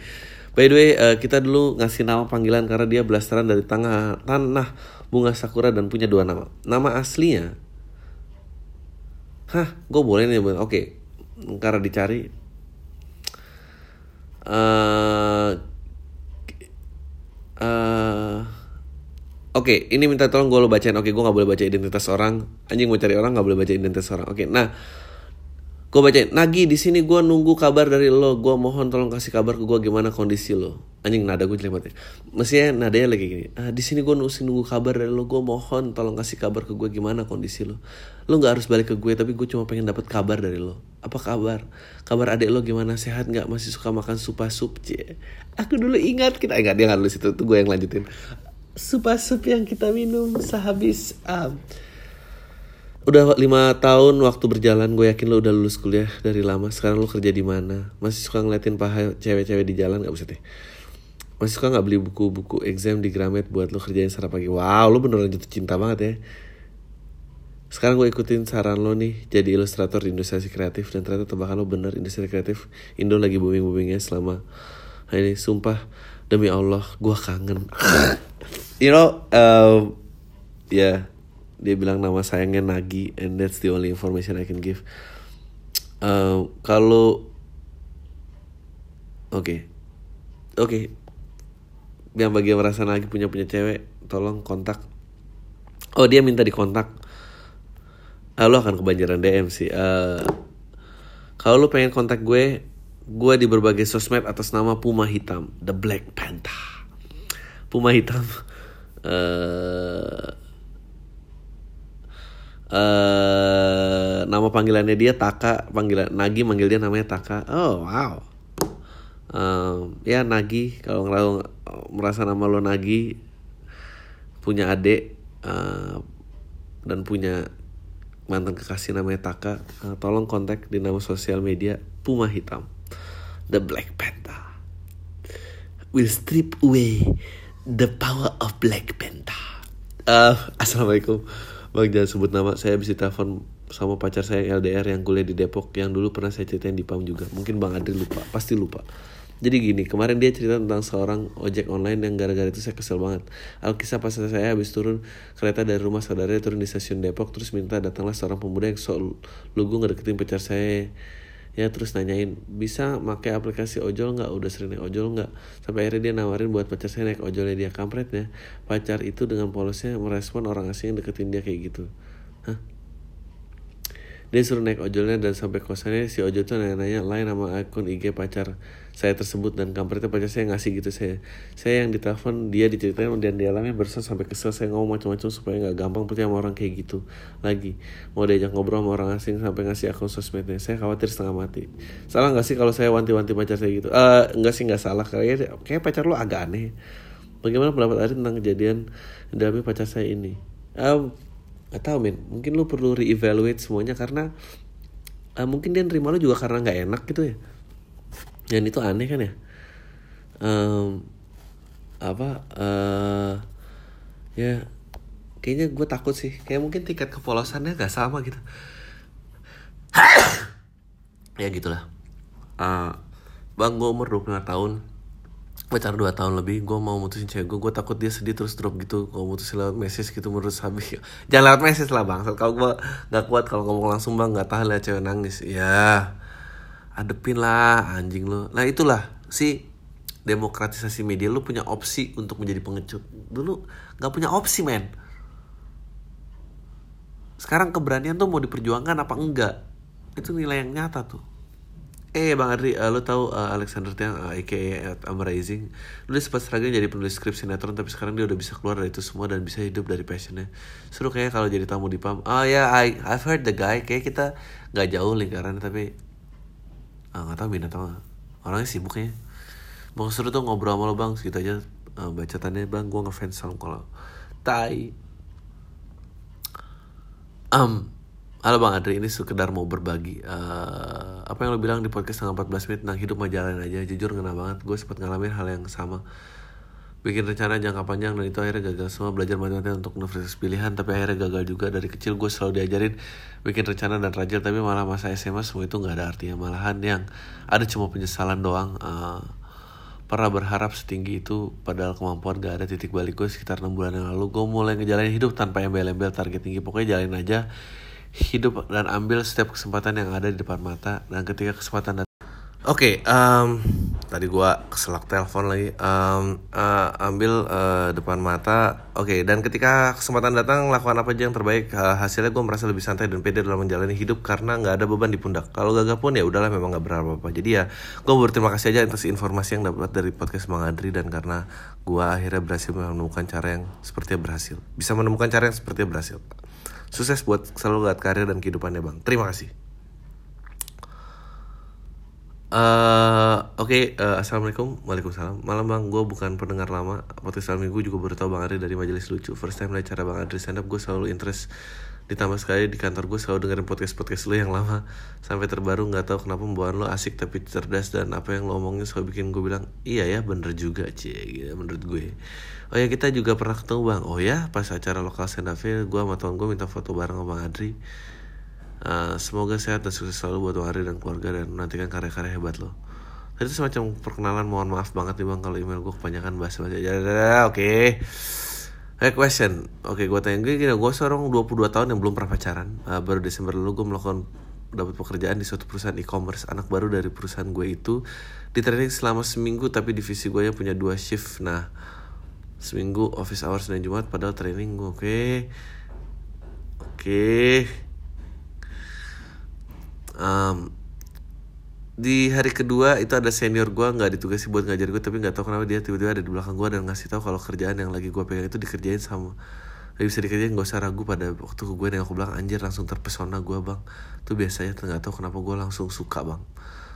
By the way, uh, kita dulu ngasih nama panggilan karena dia blasteran dari tanah tanah bunga sakura dan punya dua nama. Nama aslinya, hah, gue boleh nih, oke, okay. karena dicari. Uh, uh, Oke, okay, ini minta tolong gue lo bacain. Oke, okay, gue gak boleh baca identitas orang. Anjing mau cari orang gak boleh baca identitas orang. Oke, okay, nah gue bacain Nagi di sini gue nunggu kabar dari lo. Gue mohon tolong kasih kabar ke gue gimana kondisi lo. Anjing nada gue jelek banget ya. mestinya nadanya lagi gini ah, di sini gue nunggu, nunggu kabar dari lo. Gue mohon tolong kasih kabar ke gue gimana kondisi lo. Lo nggak harus balik ke gue tapi gue cuma pengen dapat kabar dari lo. Apa kabar? Kabar adik lo gimana? Sehat nggak? Masih suka makan supa sup? Cie. Aku dulu ingat kita ingat dia nggak nulis itu tuh gue yang lanjutin. Supa sup yang kita minum sehabis um, Udah lima tahun waktu berjalan, gue yakin lo udah lulus kuliah dari lama. Sekarang lo kerja di mana? Masih suka ngeliatin paha cewek-cewek di jalan gak usah deh. Masih suka nggak beli buku-buku exam di Gramet buat lo kerjain sarap pagi? Wow, lo beneran jatuh cinta banget ya. Sekarang gue ikutin saran lo nih jadi ilustrator di industri kreatif dan ternyata tebakan lo bener industri kreatif Indo lagi booming boomingnya selama ini sumpah demi Allah gue kangen. you know, uh, ya yeah dia bilang nama sayangnya Nagi and that's the only information I can give. Uh, kalau oke. Okay. oke. Okay. yang bagi yang merasa Nagi punya punya cewek tolong kontak. Oh dia minta dikontak. Uh, lo akan kebanjiran DM sih. Uh, kalau lo pengen kontak gue gue di berbagai sosmed atas nama Puma Hitam The Black Panther. Puma Hitam. Uh, uh, nama panggilannya dia Taka panggilan Nagi manggil dia namanya Taka. Oh wow. Um, ya Nagi kalau merasa nama lo Nagi punya adik uh, dan punya mantan kekasih namanya Taka uh, tolong kontak di nama sosial media Puma Hitam The Black Panther. Will strip away the power of Black Panther. Uh, Assalamualaikum Bang jangan sebut nama saya bisa telepon sama pacar saya LDR yang kuliah di Depok yang dulu pernah saya ceritain di PAM juga. Mungkin Bang Adri lupa, pasti lupa. Jadi gini, kemarin dia cerita tentang seorang ojek online yang gara-gara itu saya kesel banget. Alkisah pas saya habis turun kereta dari rumah saudaranya turun di stasiun Depok terus minta datanglah seorang pemuda yang sok lugu ngedeketin pacar saya ya terus nanyain bisa pakai aplikasi ojol nggak? Udah sering naik ojol nggak? Sampai akhirnya dia nawarin buat pacar saya naik ojolnya dia kampretnya. Pacar itu dengan polosnya merespon orang asing yang deketin dia kayak gitu. Hah? dia suruh naik ojolnya dan sampai kosannya si ojol tuh nanya-nanya lain sama akun IG pacar saya tersebut dan kampretnya pacar saya ngasih gitu. Saya saya yang ditelepon dia diceritain dan dialami bersama sampai kesel. Saya ngomong macam-macam supaya nggak gampang percaya sama orang kayak gitu lagi. Mau diajak ngobrol sama orang asing sampai ngasih akun sosmednya. Saya khawatir setengah mati. Salah nggak sih kalau saya wanti-wanti pacar saya gitu? Uh, nggak sih nggak salah. Kayaknya kayak pacar lo agak aneh. Bagaimana pendapat Ari tentang kejadian dalamnya pacar saya ini? Uh, Gak tau men mungkin lu perlu reevaluate semuanya karena uh, mungkin dia nerima lu juga karena nggak enak gitu ya dan itu aneh kan ya? Um, apa uh, ya kayaknya gue takut sih. Kayak mungkin tingkat kepolosannya gak sama gitu. Ya gitulah. Uh, bang gue umur 25 tahun. Pacar 2 tahun lebih gue mau mutusin cewek gue gue takut dia sedih terus drop gitu. Kalau mutusin lewat message gitu menurut Sabi. Jangan lewat message lah bang. Kalau gue nggak kuat kalau ngomong langsung bang nggak tahan lihat cewek nangis. Ya adepin lah anjing lo nah itulah si demokratisasi media. Lu punya opsi untuk menjadi pengecut. Dulu nggak punya opsi men. Sekarang keberanian tuh mau diperjuangkan apa enggak? Itu nilai yang nyata tuh. Eh Bang Adri, uh, lo tau uh, Alexander Tiang, uh, aka Amazing Lu sempat seragam jadi penulis skrip sinetron Tapi sekarang dia udah bisa keluar dari itu semua Dan bisa hidup dari passionnya. Seru kayak kalau jadi tamu di PAM Oh ya, yeah, I've heard the guy. Kayak kita gak jauh lingkaran Tapi uh, Gak tau minat apa Orangnya sibuk kayaknya. Mau seru tuh ngobrol sama lo bang Segitu aja uh, bacotannya bang gue ngefans sama kalau tai. Um, halo bang Adri ini sekedar mau berbagi. Uh, apa yang lo bilang di podcast tanggal 14 menit tentang hidup majalan aja jujur ngena banget. Gue sempat ngalamin hal yang sama bikin rencana jangka panjang dan itu akhirnya gagal. Semua belajar matematika untuk universitas pilihan tapi akhirnya gagal juga. Dari kecil gue selalu diajarin bikin rencana dan rajin tapi malah masa SMA semua itu nggak ada artinya. Malahan yang ada cuma penyesalan doang. Uh, pernah berharap setinggi itu padahal kemampuan gak ada. Titik balik gue sekitar 6 bulan yang lalu. Gue mulai ngejalanin hidup tanpa embel-embel target tinggi. Pokoknya jalanin aja hidup dan ambil setiap kesempatan yang ada di depan mata. Dan ketika kesempatan datang Oke, okay, um, tadi gua keselak telepon lagi. Um, uh, ambil uh, depan mata. Oke, okay, dan ketika kesempatan datang, lakukan apa aja yang terbaik. Uh, hasilnya gue merasa lebih santai dan pede dalam menjalani hidup karena nggak ada beban di pundak. Kalau gagal pun ya udahlah, memang nggak berapa apa. Jadi ya, gue berterima kasih aja atas informasi yang dapat dari podcast Bang Adri dan karena gue akhirnya berhasil menemukan cara yang seperti berhasil. Bisa menemukan cara yang seperti berhasil. Sukses buat selalu lihat karir dan kehidupannya bang. Terima kasih. Uh, Oke, okay, uh, eh, assalamualaikum, waalaikumsalam. Malam bang, gue bukan pendengar lama. Podcast salam minggu juga baru tau bang Adri dari majelis lucu. First time lihat cara bang Adri stand up, gue selalu interest. Ditambah sekali di kantor gue selalu dengerin podcast podcast lo yang lama sampai terbaru nggak tahu kenapa pembawaan lo asik tapi cerdas dan apa yang lo omongin selalu bikin gue bilang iya ya bener juga cie gitu menurut gue. Oh ya kita juga pernah ketemu bang. Oh ya pas acara lokal stand gue sama teman gue minta foto bareng sama bang Adri Uh, semoga sehat dan sukses selalu buat Bang Ari dan keluarga dan menantikan karya-karya hebat lo. Tadi itu semacam perkenalan mohon maaf banget nih bang kalau email gue kebanyakan bahas bahasa ya, oke. Okay. Hey question, oke okay, gue tanya gue gini, gue seorang 22 tahun yang belum pernah pacaran. Uh, Baru Desember lalu gue melakukan dapat pekerjaan di suatu perusahaan e-commerce. Anak baru dari perusahaan gue itu di training selama seminggu tapi divisi gue yang punya dua shift. Nah seminggu office hours dan Jumat padahal training gue oke. Okay. Oke um, di hari kedua itu ada senior gue nggak ditugasi buat ngajar gue tapi nggak tahu kenapa dia tiba-tiba ada di belakang gue dan ngasih tahu kalau kerjaan yang lagi gue pegang itu dikerjain sama Gak bisa dikerjain gak usah ragu pada waktu gue nengok ke belakang anjir langsung terpesona gue bang. Tuh biasanya nggak tahu kenapa gue langsung suka bang.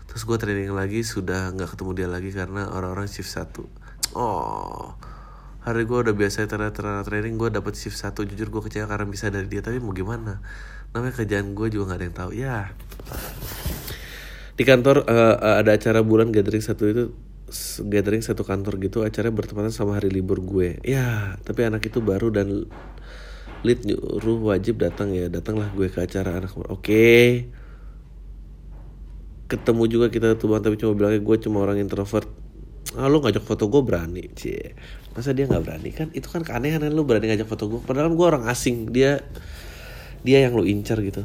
Terus gue training lagi sudah nggak ketemu dia lagi karena orang-orang shift satu. Oh hari gue udah biasa ternyata training gue dapet shift satu. Jujur gue kecewa karena bisa dari dia tapi mau gimana namanya kerjaan gue juga nggak ada yang tahu. Ya. Di kantor uh, ada acara bulan gathering satu itu gathering satu kantor gitu acara bertepatan sama hari libur gue. Ya tapi anak itu baru dan lead nyuruh wajib datang ya. Datanglah gue ke acara anak oke. Okay. ketemu juga kita tuh bang tapi cuma bilangnya gue cuma orang introvert. Ah lu ngajak foto gue berani cie. Masa dia nggak berani? Kan itu kan keanehan lu berani ngajak foto gue padahal gue orang asing. Dia dia yang lo incar gitu.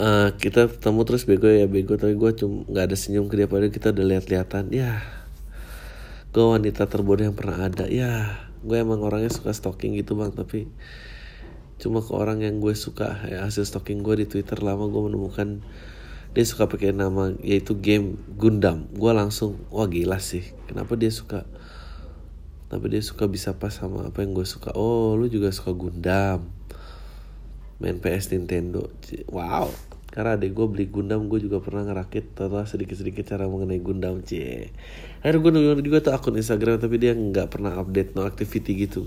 Uh, kita ketemu terus bego ya bego tapi gue cuma nggak ada senyum ke dia padahal kita udah lihat-lihatan ya gue wanita terbodoh yang pernah ada. Ya gue emang orangnya suka stalking gitu bang tapi cuma ke orang yang gue suka ya hasil stalking gue di twitter lama gue menemukan dia suka pakai nama yaitu game Gundam. Gue langsung wah gila sih kenapa dia suka? Tapi dia suka bisa pas sama apa yang gue suka? Oh lu juga suka Gundam main PS Nintendo. Wow. Karena adek gue beli Gundam gue juga pernah ngerakit tahu sedikit-sedikit cara mengenai Gundam c akhirnya gue nunggu juga tuh akun Instagram tapi dia nggak pernah update no activity gitu.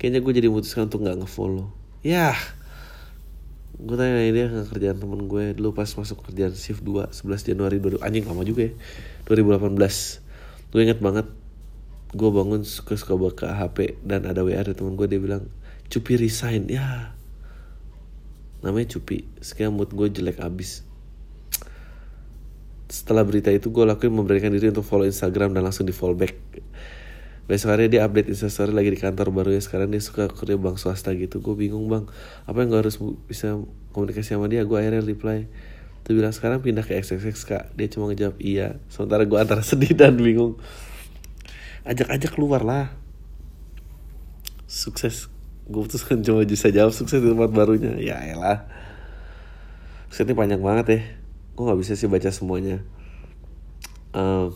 Kayaknya gue jadi memutuskan untuk nggak ngefollow. Ya. Gue tanya dia nggak kerjaan temen gue. Dulu pas masuk kerjaan shift 2 11 Januari 2000 anjing lama juga ya. 2018 gue inget banget gue bangun suka-suka buka HP dan ada WA dari temen gue dia bilang cupi resign. Ya namanya Cupi. Sekian mood gue jelek abis. Setelah berita itu gue lakuin memberikan diri untuk follow Instagram dan langsung di follow back. Besok hari dia update instastory lagi di kantor baru ya. Sekarang dia suka kerja bank swasta gitu. Gue bingung bang. Apa yang gue harus bisa komunikasi sama dia? Gue akhirnya reply. Tuh bilang sekarang pindah ke XXX kak. Dia cuma ngejawab iya. Sementara gue antara sedih dan bingung. Ajak-ajak keluar lah. Sukses gue putuskan cuma bisa jawab sukses di tempat barunya. Ya elah. Sukses ini panjang banget ya. Gue nggak bisa sih baca semuanya. Um,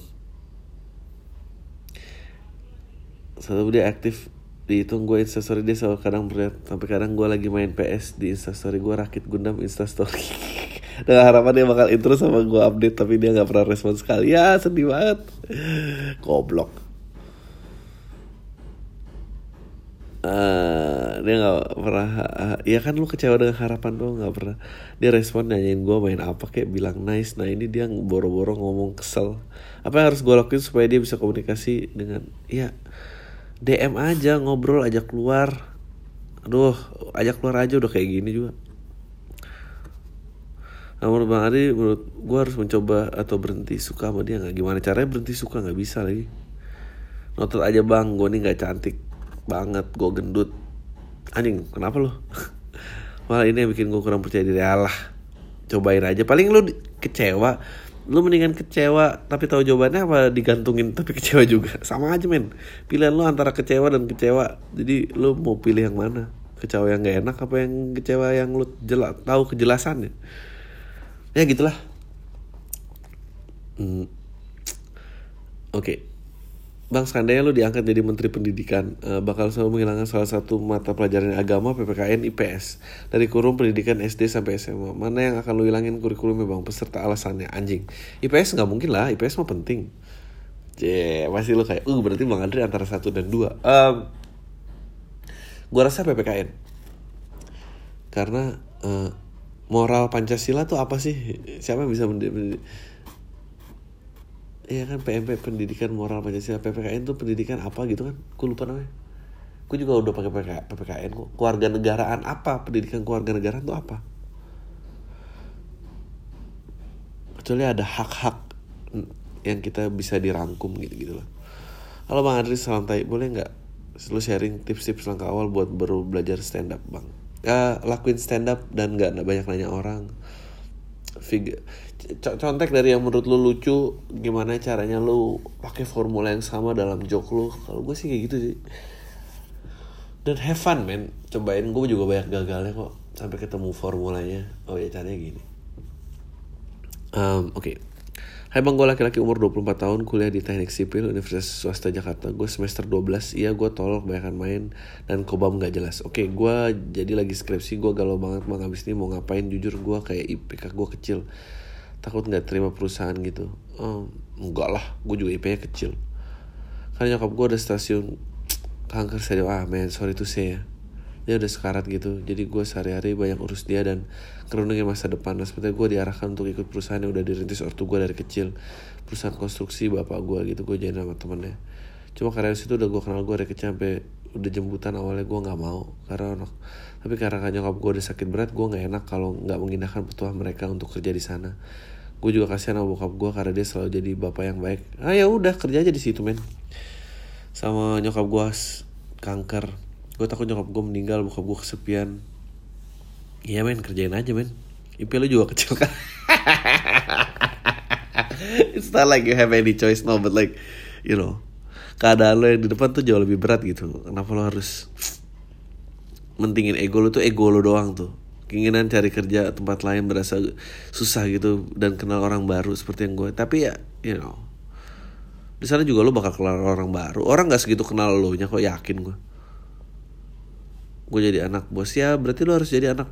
satu dia aktif dihitung gue instastory dia selalu kadang berat. Sampai kadang gue lagi main PS di instastory gue rakit gundam instastory dengan harapan dia bakal intro sama gue update tapi dia nggak pernah respon sekali. Ya sedih banget. Goblok eh dia nggak pernah ya kan lu kecewa dengan harapan tuh nggak pernah. Dia respon nanyain gue main apa kayak bilang nice. Nah ini dia boro-boro ngomong kesel. Apa yang harus gue lakuin supaya dia bisa komunikasi dengan ya DM aja ngobrol ajak keluar. Aduh ajak keluar aja udah kayak gini juga. Nah, Bang Adi, menurut gue harus mencoba atau berhenti suka sama dia nggak? Gimana caranya berhenti suka? Nggak bisa lagi. Notot aja bang, gue nih nggak cantik banget, gue gendut. Anjing, kenapa lo? Malah ini yang bikin gue kurang percaya diri. Alah, cobain aja. Paling lu kecewa, lu mendingan kecewa tapi tahu jawabannya apa digantungin tapi kecewa juga. Sama aja men. Pilihan lu antara kecewa dan kecewa. Jadi lu mau pilih yang mana? Kecewa yang gak enak apa yang kecewa yang lu jelas tahu kejelasannya? ya gitulah hmm. oke okay. Bang seandainya lu diangkat jadi menteri pendidikan uh, bakal selalu menghilangkan salah satu mata pelajaran agama PPKN IPS dari kurung pendidikan SD sampai SMA mana yang akan lu hilangin kurikulumnya bang? Peserta alasannya anjing. IPS nggak mungkin lah IPS mah penting. Cie, masih lu kayak uh berarti bang Andri antara satu dan dua. Um, gua rasa PPKN karena uh, moral Pancasila tuh apa sih? Siapa yang bisa mendidik? Iya kan PMP pendidikan moral Pancasila PPKN tuh pendidikan apa gitu kan? Gue lupa namanya. Gue juga udah pakai PPKN kok. Keluarga negaraan apa? Pendidikan keluarga negaraan tuh apa? Kecuali ada hak-hak yang kita bisa dirangkum gitu gitu loh. Halo Bang Adri santai, boleh nggak lu sharing tips-tips langkah awal buat baru belajar stand up Bang? ya lakuin stand up dan nggak banyak nanya orang Fig contek dari yang menurut lu lucu gimana caranya lu pakai formula yang sama dalam joke lu kalau gue sih kayak gitu sih dan have fun men cobain gue juga banyak gagalnya kok sampai ketemu formulanya oh ya caranya gini um, oke okay. Hai bang, gue laki-laki umur 24 tahun, kuliah di Teknik Sipil Universitas Swasta Jakarta. Gue semester 12, iya gue tolol kebanyakan main dan kobam gak jelas. Oke, gue jadi lagi skripsi, gue galau banget mau habis ini mau ngapain. Jujur gue kayak IPK gue kecil. Takut gak terima perusahaan gitu. Oh, enggak lah, gue juga IP-nya kecil. Karena nyokap gue ada stasiun kanker saya ah men sorry tuh saya dia udah sekarat gitu. Jadi gue sehari-hari banyak urus dia dan kerundungin masa depan. Nah seperti gue diarahkan untuk ikut perusahaan yang udah dirintis ortu gue dari kecil. Perusahaan konstruksi bapak gue gitu gue jadi sama temennya. Cuma karena situ udah gue kenal gue dari kecil sampai udah jemputan awalnya gue nggak mau. Karena tapi karena nyokap gue udah sakit berat gue nggak enak kalau nggak mengindahkan petua mereka untuk kerja di sana gue juga kasihan sama bokap gue karena dia selalu jadi bapak yang baik. Ah ya udah kerja aja di situ men. Sama nyokap gue kanker. Gue takut nyokap gue meninggal bokap gue kesepian. Iya men kerjain aja men. IP lu juga kecil kan? It's not like you have any choice no but like you know keadaan lo yang di depan tuh jauh lebih berat gitu. Kenapa lo harus mentingin ego lo tuh ego lo doang tuh keinginan cari kerja tempat lain berasa susah gitu dan kenal orang baru seperti yang gue. Tapi ya you know di sana juga lo bakal kenal orang baru. Orang nggak segitu kenal lo nya kok yakin gue. Gue jadi anak bos. Ya berarti lu harus jadi anak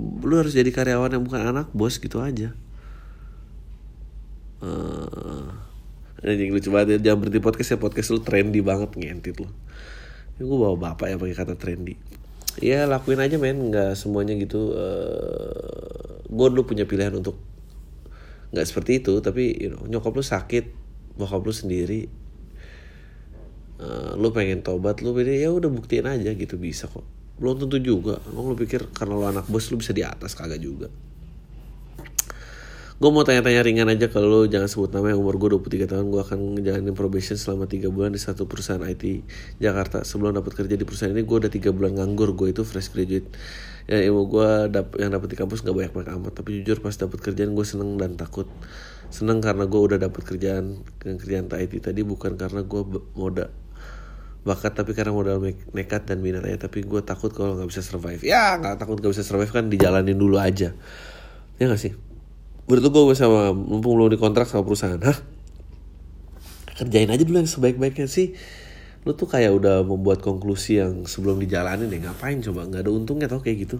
lu harus jadi karyawan yang bukan anak bos gitu aja. Uh, anjing lucu banget ya jangan berhenti podcast ya. Podcast lu trendy banget ngentit lu ya, gue bawa bapak ya pakai kata trendy ya lakuin aja men. Nggak semuanya gitu uh, eh, gue dulu punya pilihan untuk nggak seperti itu tapi you know, nyokap lu sakit bokap lu sendiri. Uh, lu pengen tobat lu pilih ya udah buktiin aja gitu bisa kok. Belum tentu juga. Emang lu pikir karena lu anak bos lu bisa di atas kagak juga gue mau tanya-tanya ringan aja kalau lu jangan sebut nama yang umur gue 23 tahun. Gue akan ngejalanin probation selama 3 bulan di satu perusahaan IT Jakarta. Sebelum dapat kerja di perusahaan ini gue udah 3 bulan nganggur. Gue itu fresh graduate. Ya ilmu gue dap yang dapat di kampus gak banyak banyak amat. Tapi jujur pas dapat kerjaan gue seneng dan takut. Seneng karena gue udah dapat kerjaan kerjaan IT tadi bukan karena gue moda bakat tapi karena modal nekat dan minat aja. Tapi gue takut kalau nggak bisa survive. Ya nggak takut nggak bisa survive kan dijalanin dulu aja. Ya nggak sih berarti gue sama mumpung belum dikontrak sama perusahaan hah? Kerjain aja dulu yang sebaik-baiknya sih. Lu tuh kayak udah membuat konklusi yang sebelum dijalanin deh ngapain coba? Nggak ada untungnya tau kayak gitu.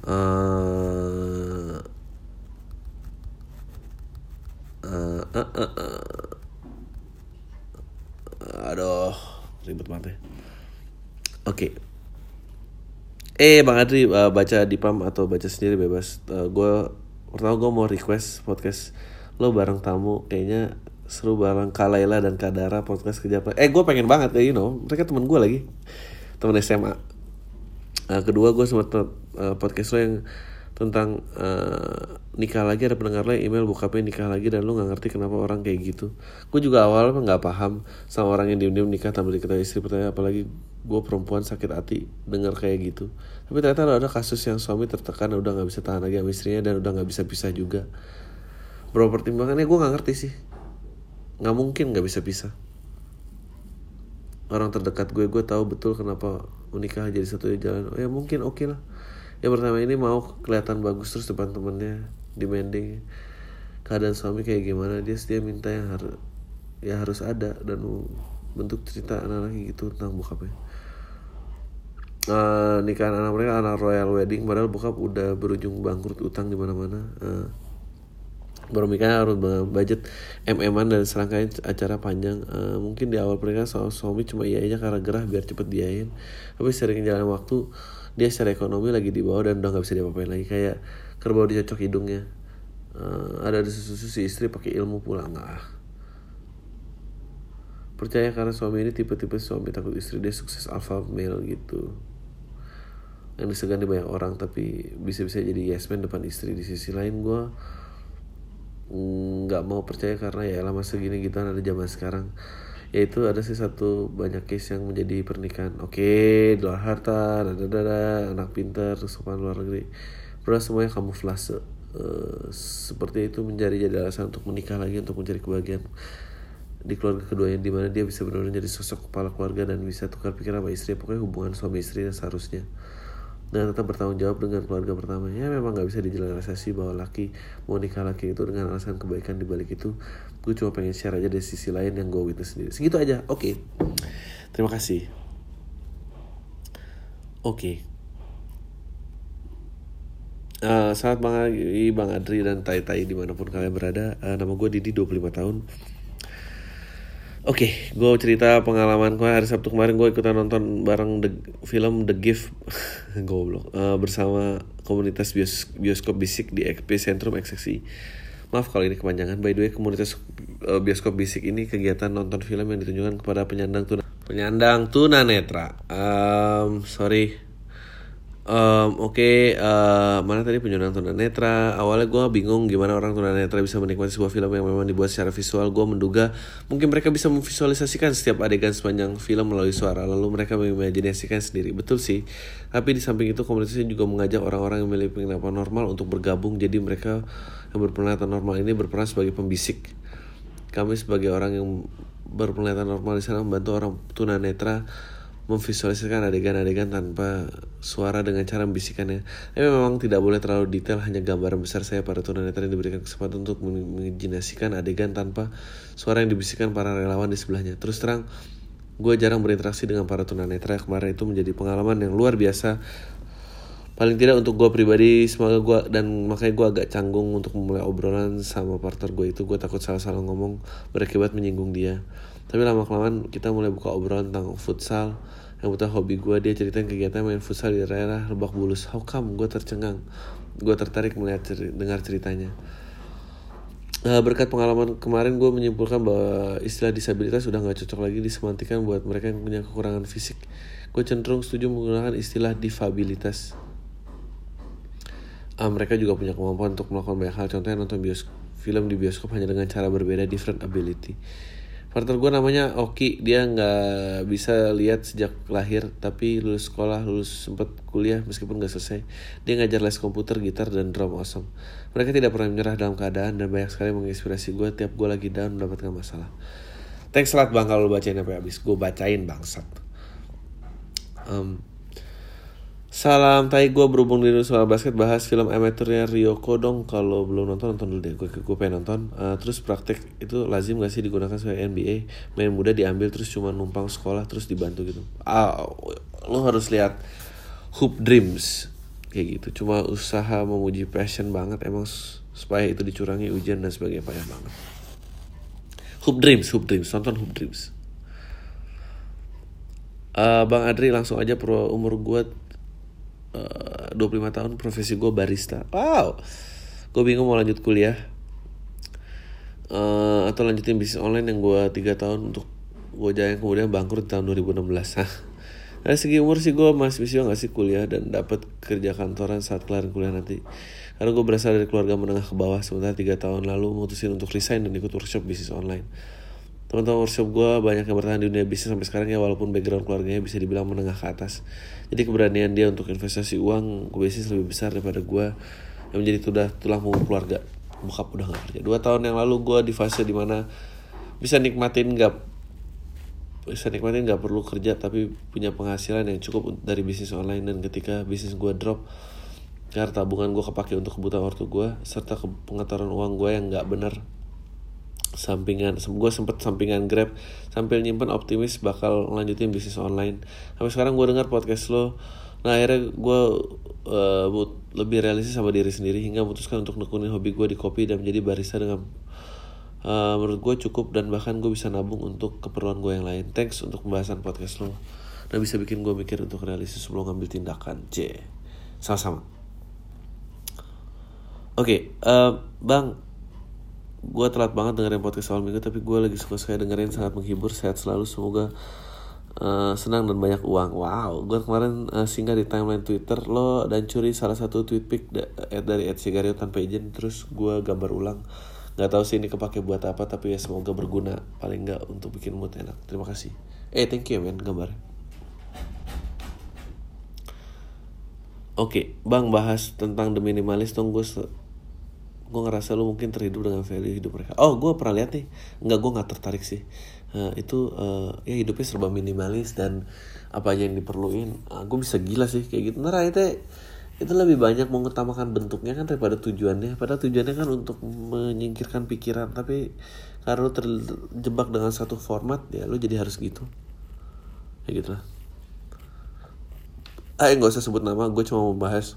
Uh, uh, uh, uh, uh aduh ribet banget ya. Oke. Eh bang Adri baca di pam atau baca sendiri bebas. Uh, gue pertama gue mau request podcast lo bareng tamu kayaknya seru bareng Kalaila dan Kadara podcast kerja eh gue pengen banget ya you know mereka teman gue lagi. Teman SMA uh, kedua gue sempat uh, podcast lo yang tentang uh, nikah lagi ada pendengar lo email bokapnya nikah lagi dan lo nggak ngerti kenapa orang kayak gitu. Gue juga awal nggak paham sama orang yang diem-diem nikah tanpa diketahui istri pertanyaan apalagi gue perempuan sakit hati dengar kayak gitu tapi ternyata ada kasus yang suami tertekan udah nggak bisa tahan lagi sama istrinya dan udah nggak bisa pisah juga. Berapa pertimbangannya gue nggak ngerti sih. Nggak mungkin nggak bisa pisah. Orang terdekat gue gue tahu betul kenapa menikah jadi satu jalan. Oh ya mungkin oke okay lah. Yang pertama ini mau kelihatan bagus terus depan temennya demanding. Keadaan suami kayak gimana dia dia minta yang harus ya harus ada. Dan bentuk cerita anak lagi gitu tentang bokapnya uh, nikahan anak mereka anak royal wedding padahal bokap udah berujung bangkrut utang di mana-mana. Uh, baru nikah harus budget mm dan serangkaian acara panjang. Uh, mungkin di awal pernikahan soal suami cuma iya aja karena gerah biar cepet diain tapi sering jalan waktu dia secara ekonomi lagi di bawah dan udah nggak bisa diapa-apain lagi. Kayak kerbau dicocok hidungnya. Uh, ada di susu si istri pakai ilmu pula. Nggak. Percaya karena suami ini tipe-tipe suami takut istri dia sukses alpha male gitu yang disegani banyak orang tapi bisa-bisa jadi yes man depan istri. Di sisi lain gue nggak mau percaya karena ya lama segini gitu ada zaman sekarang. Yaitu ada sih satu banyak case yang menjadi pernikahan. Oke okay, dolar harta dada dada anak pintar sopan luar negeri. Padahal semuanya kamuflase. Uh, seperti itu menjadi jadi alasan untuk menikah lagi untuk mencari kebahagiaan di keluarga keduanya di mana dia bisa benar-benar jadi sosok kepala keluarga dan bisa tukar pikiran sama istri. Pokoknya hubungan suami istri yang seharusnya dan tetap bertanggung jawab dengan keluarga pertama. Ya memang nggak bisa dijelaskan bahwa laki mau nikah laki itu dengan alasan kebaikan di balik itu. Gue cuma pengen share aja dari sisi lain yang gue witness sendiri. Segitu aja oke. Okay. terima kasih. Oke. Okay. Uh, selamat pagi Bang Adri dan Tai Tai di mana pun kalian berada. Uh, Nama gue Didi 25 tahun Oke, okay, gue cerita pengalaman gue hari Sabtu kemarin gue ikutan nonton bareng the, film The Gift goblok uh, bersama komunitas bios, bioskop bisik di Epicentrum XXI. Maaf kalau ini kepanjangan. By the way, komunitas uh, bioskop bisik ini kegiatan nonton film yang ditunjukkan kepada penyandang tuna penyandang tunanetra. Um, sorry Um, Oke, okay, uh, eh, mana tadi penyandang tunanetra? Awalnya gue bingung gimana orang tunanetra bisa menikmati sebuah film yang memang dibuat secara visual. Gue menduga mungkin mereka bisa memvisualisasikan setiap adegan sepanjang film melalui suara, lalu mereka mengimajinasikan sendiri. Betul sih. Tapi di samping itu komunitasnya juga mengajak orang-orang yang memiliki penglihatan normal untuk bergabung. Jadi mereka yang berpenglihatan normal ini berperan sebagai pembisik. Kami sebagai orang yang berpenglihatan normal di sana membantu orang tunanetra memvisualisasikan adegan-adegan tanpa suara dengan cara membisikannya. Tapi memang tidak boleh terlalu detail, hanya gambaran besar saya para tunanetra yang diberikan kesempatan untuk mengimajinasikan adegan tanpa suara yang dibisikkan para relawan di sebelahnya. Terus terang, gue jarang berinteraksi dengan para tunanetra kemarin itu menjadi pengalaman yang luar biasa. Paling tidak untuk gue pribadi, semoga gue dan makanya gue agak canggung untuk memulai obrolan sama partner gue itu. Gue takut salah-salah ngomong berakibat menyinggung dia. Tapi lama kelamaan kita mulai buka obrolan tentang futsal, yang buta hobi gue dia ceritain kegiatan main futsal di daerah Lebak Bulus. How come? Gue tercengang. Gue tertarik melihat ceri dengar ceritanya. Uh, berkat pengalaman kemarin gue menyimpulkan bahwa istilah disabilitas sudah nggak cocok lagi disemantikan buat mereka yang punya kekurangan fisik. Gue cenderung setuju menggunakan istilah difabilitas. Uh, mereka juga punya kemampuan untuk melakukan banyak hal. Contohnya nonton bioskop film di bioskop hanya dengan cara berbeda different ability partner gue namanya Oki. Dia nggak bisa lihat sejak lahir tapi lulus sekolah lulus sempat kuliah meskipun nggak selesai. Dia ngajar les komputer gitar dan drum awesome. Mereka tidak pernah menyerah dalam keadaan dan banyak sekali menginspirasi gue tiap gue lagi down mendapatkan masalah. Thanks lot bang kalau bacain sampai habis. Gue bacain bangsat. Um, Salam tai gue berhubung di soal basket bahas film amaturnya Rio Kodong kalau belum nonton nonton dulu deh. Gue gue pengen nonton. Uh, terus praktek itu lazim gak sih digunakan sebagai NBA main muda diambil terus cuma numpang sekolah terus dibantu gitu. Ah lo harus lihat Hoop Dreams. Kayak gitu. Cuma usaha memuji passion banget. Emang supaya itu dicurangi ujian dan sebagainya payah banget. Hoop Dreams Hoop Dreams. Nonton Hoop Dreams. Uh, Bang Adri langsung aja pro umur gue uh, 25 tahun profesi gue barista. Wow. Gue bingung mau lanjut kuliah uh, atau lanjutin bisnis online yang gue tiga tahun untuk gue jalan kemudian bangkrut di tahun 2016. Dari segi umur sih gue masih bisa nggak sih kuliah dan dapat kerja kantoran saat kelar kuliah nanti. Karena gue berasal dari keluarga menengah ke bawah sementara tiga tahun lalu memutusin untuk resign dan ikut workshop bisnis online teman-teman workshop gue banyak yang bertahan di dunia bisnis sampai sekarang ya walaupun background keluarganya bisa dibilang menengah ke atas. Jadi keberanian dia untuk investasi uang ke bisnis lebih besar daripada gue yang menjadi tudah tulang punggung keluarga. Bokap udah gak kerja. Dua tahun yang lalu gue di fase di mana bisa nikmatin gak bisa nikmatin gak perlu kerja tapi punya penghasilan yang cukup dari bisnis online. Dan ketika bisnis gue drop karena tabungan gue kepake untuk kebutuhan waktu gue serta pengetahuan uang gue yang gak benar sampingan. Gue sempet sampingan grab sambil nyimpen optimis bakal lanjutin bisnis online. Sampai sekarang gue dengar podcast lo. Nah akhirnya gue uh, lebih realistis sama diri sendiri hingga memutuskan untuk nekunin hobi gue di kopi dan menjadi barista dengan uh, menurut gue cukup dan bahkan gue bisa nabung untuk keperluan gue yang lain. Thanks untuk pembahasan podcast lo. Nah bisa bikin gue mikir untuk realistis sebelum ngambil tindakan. C sama-sama. Oke okay, uh, bang gue telat banget dengerin podcast awal minggu tapi gue lagi suka saya dengerin sangat menghibur sehat selalu semoga uh, senang dan banyak uang. Wow gue kemarin uh, singgah di timeline twitter lo dan curi salah satu tweet pic eh, dari Ed Sigario tanpa izin terus gue gambar ulang. Nggak tahu sih ini kepake buat apa tapi ya semoga berguna paling nggak untuk bikin mood enak. Terima kasih. Eh thank you men gambar Oke, okay, Bang bahas tentang The Minimalist dong gue gue ngerasa lu mungkin terhidup dengan value hidup mereka. Oh gue pernah lihat nih. Nggak gue nggak tertarik sih. Uh, itu uh, ya hidupnya serba minimalis dan apa aja yang diperluin uh, gue bisa gila sih kayak gitu. Nah itu itu lebih banyak mengutamakan bentuknya kan daripada tujuannya. Padahal tujuannya kan untuk menyingkirkan pikiran tapi karena lu terjebak dengan satu format ya lu jadi harus gitu. Kayak gitu lah ah nggak usah sebut nama gue cuma mau bahas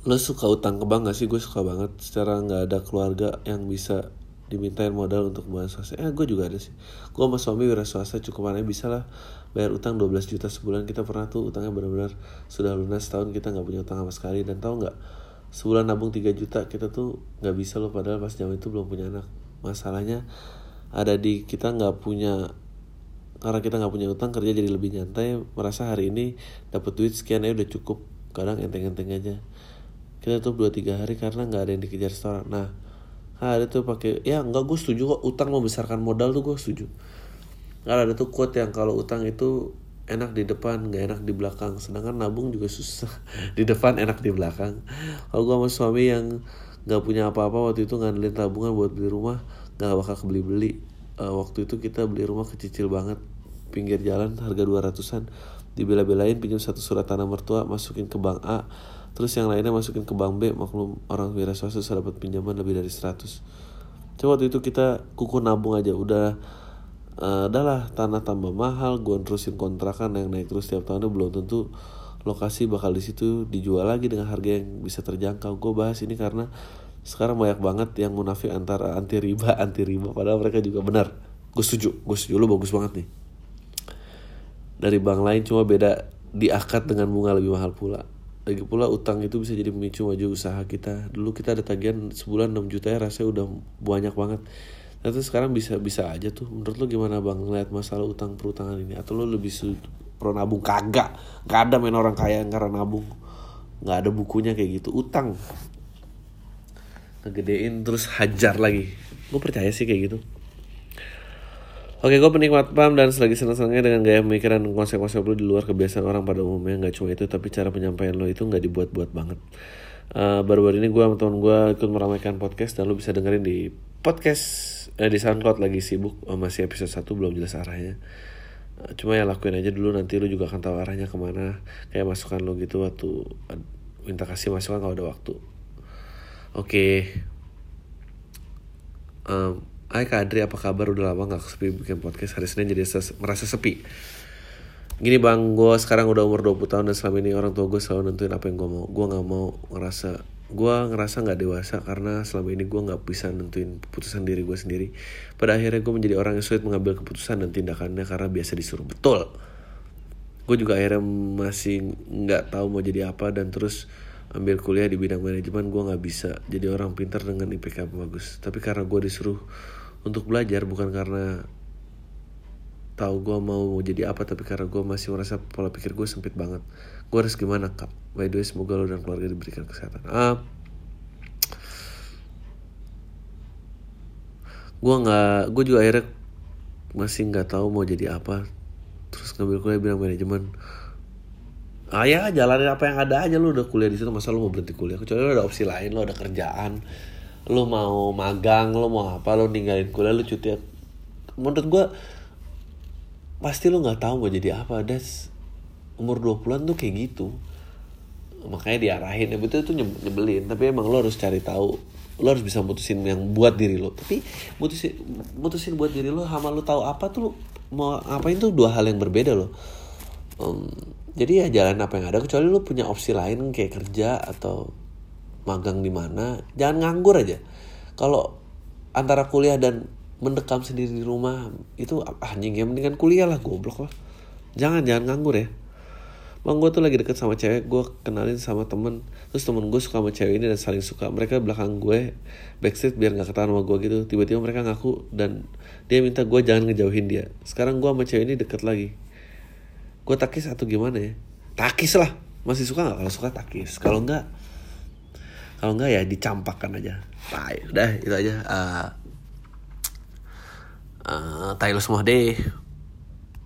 lo suka utang ke bank gak sih? Gue suka banget. Secara nggak ada keluarga yang bisa dimintain modal untuk bayar swasta. Eh gue juga ada sih. Gue sama suami wira swasta cukup aneh. Bisa lah bayar utang 12 juta sebulan. Kita pernah tuh utangnya benar-benar sudah lunas. Setahun kita nggak punya utang sama sekali. Dan tahu nggak sebulan nabung 3 juta kita tuh nggak bisa loh. Padahal pas jam itu belum punya anak. Masalahnya ada di kita nggak punya karena kita nggak punya utang kerja jadi lebih nyantai. Merasa hari ini dapat duit sekian ya udah cukup. Kadang enteng-enteng aja kita tuh dua tiga hari karena nggak ada yang dikejar restoran. Nah ada tuh pakai ya nggak gue setuju kok. Utang membesarkan modal tuh gue setuju. Karena ada tuh quote yang kalau utang itu enak di depan nggak enak di belakang. Sedangkan nabung juga susah. Di depan enak di belakang. Kalau gue sama suami yang nggak punya apa-apa waktu itu ngandelin tabungan buat beli rumah nggak bakal kebeli beli uh, waktu itu kita beli rumah kecil banget. Pinggir jalan harga 200an dibela-belain pinjam satu surat tanah mertua masukin ke bank A terus yang lainnya masukin ke bank B maklum orang wira swasta bisa dapat pinjaman lebih dari 100 coba waktu itu kita kuku nabung aja udah uh, udahlah tanah tambah mahal gue terusin kontrakan yang naik terus tiap tahun belum tentu lokasi bakal di situ dijual lagi dengan harga yang bisa terjangkau. Gue bahas ini karena sekarang banyak banget yang munafik antara anti riba anti riba padahal mereka juga benar. Gue setuju gue setuju. Lo bagus banget nih. Dari bank lain cuma beda di akad dengan bunga lebih mahal pula lagi pula utang itu bisa jadi pemicu maju usaha kita. Dulu kita ada tagihan sebulan 6 juta ya rasanya udah banyak banget. Tapi sekarang bisa bisa aja tuh. Menurut lo gimana bang ngeliat masalah utang perutangan ini? Atau lo lebih pro nabung? Kagak. Gak ada main orang kaya yang karena nabung. Nggak ada bukunya kayak gitu. Utang. Ngegedein terus hajar lagi. Gue percaya sih kayak gitu Oke, gue penikmat PAM dan selagi senang-senangnya dengan gaya pemikiran konsep-konsep lo di luar kebiasaan orang pada umumnya nggak cuma itu, tapi cara penyampaian lo itu nggak dibuat-buat banget. Uh, baru-baru ini gue sama teman gue ikut meramaikan podcast dan lo bisa dengerin di podcast eh, di SoundCloud lagi sibuk uh, masih episode 1 belum jelas arahnya. Uh, cuma ya lakuin aja dulu nanti lo juga akan tahu arahnya ke mana. Kayak masukan lo gitu waktu minta kasih masukan kalau ada waktu. Oke. Okay. Um, Hai Kak Adri, apa kabar? Udah lama gak sepi bikin podcast. Hari Senin jadi ses merasa sepi. Gini bang, gue sekarang udah umur 20 tahun Dan selama ini orang tua gue selalu nentuin apa yang gue mau. Gue gak mau ngerasa gue ngerasa nggak dewasa karena selama ini gue nggak bisa nentuin keputusan diri gue sendiri. Pada akhirnya gue menjadi orang yang sulit mengambil keputusan dan tindakannya karena biasa disuruh. Betul. Gue juga akhirnya masih nggak tahu mau jadi apa dan terus ambil kuliah di bidang manajemen. Gue nggak bisa jadi orang pintar dengan IPK bagus. Tapi karena gue disuruh untuk belajar bukan karena tahu gue mau jadi apa tapi karena gue masih merasa pola pikir gue sempit banget. Gue harus gimana kak? By the way semoga lo dan keluarga diberikan kesehatan. Ah. Gue nggak gue juga akhirnya masih nggak tahu mau jadi apa. Terus ngambil kuliah bilang manajemen ah ya jalanin apa yang ada aja lu udah kuliah di situ masa lu mau berhenti kuliah? Kecuali lu ada opsi lain lu ada kerjaan lu mau magang lu mau apa lu ninggalin kuliah lu cuti menurut gue pasti lu nggak tahu mau jadi apa das umur 20-an tuh kayak gitu. Makanya diarahin ya betul itu nyebelin. Tapi emang lo harus cari tahu lo harus bisa mutusin yang buat diri lo tapi mutusin mutusin buat diri lo sama lo tahu apa tuh mau ngapain tuh dua hal yang berbeda lo um, jadi ya jalan apa yang ada kecuali lo punya opsi lain kayak kerja atau magang di mana jangan nganggur aja. Kalau antara kuliah dan mendekam sendiri di rumah itu anjing ya mendingan kuliah lah goblok lah. Jangan jangan nganggur ya. Bang gue tuh lagi deket sama cewek Gue kenalin sama temen. Terus temen gue suka sama cewek ini dan saling suka. Mereka belakang gue Backstreet biar gak ketahuan sama gue gitu. Tiba-tiba mereka ngaku Dan dia minta gue jangan ngejauhin dia. Sekarang gue sama cewek ini deket lagi. Gue takis atau gimana ya? Takis lah. Masih suka gak? Kalau suka takis. Kalau enggak Kalau enggak ya dicampakkan aja. Bye Udah itu aja. Uh, uh, Tayo semua deh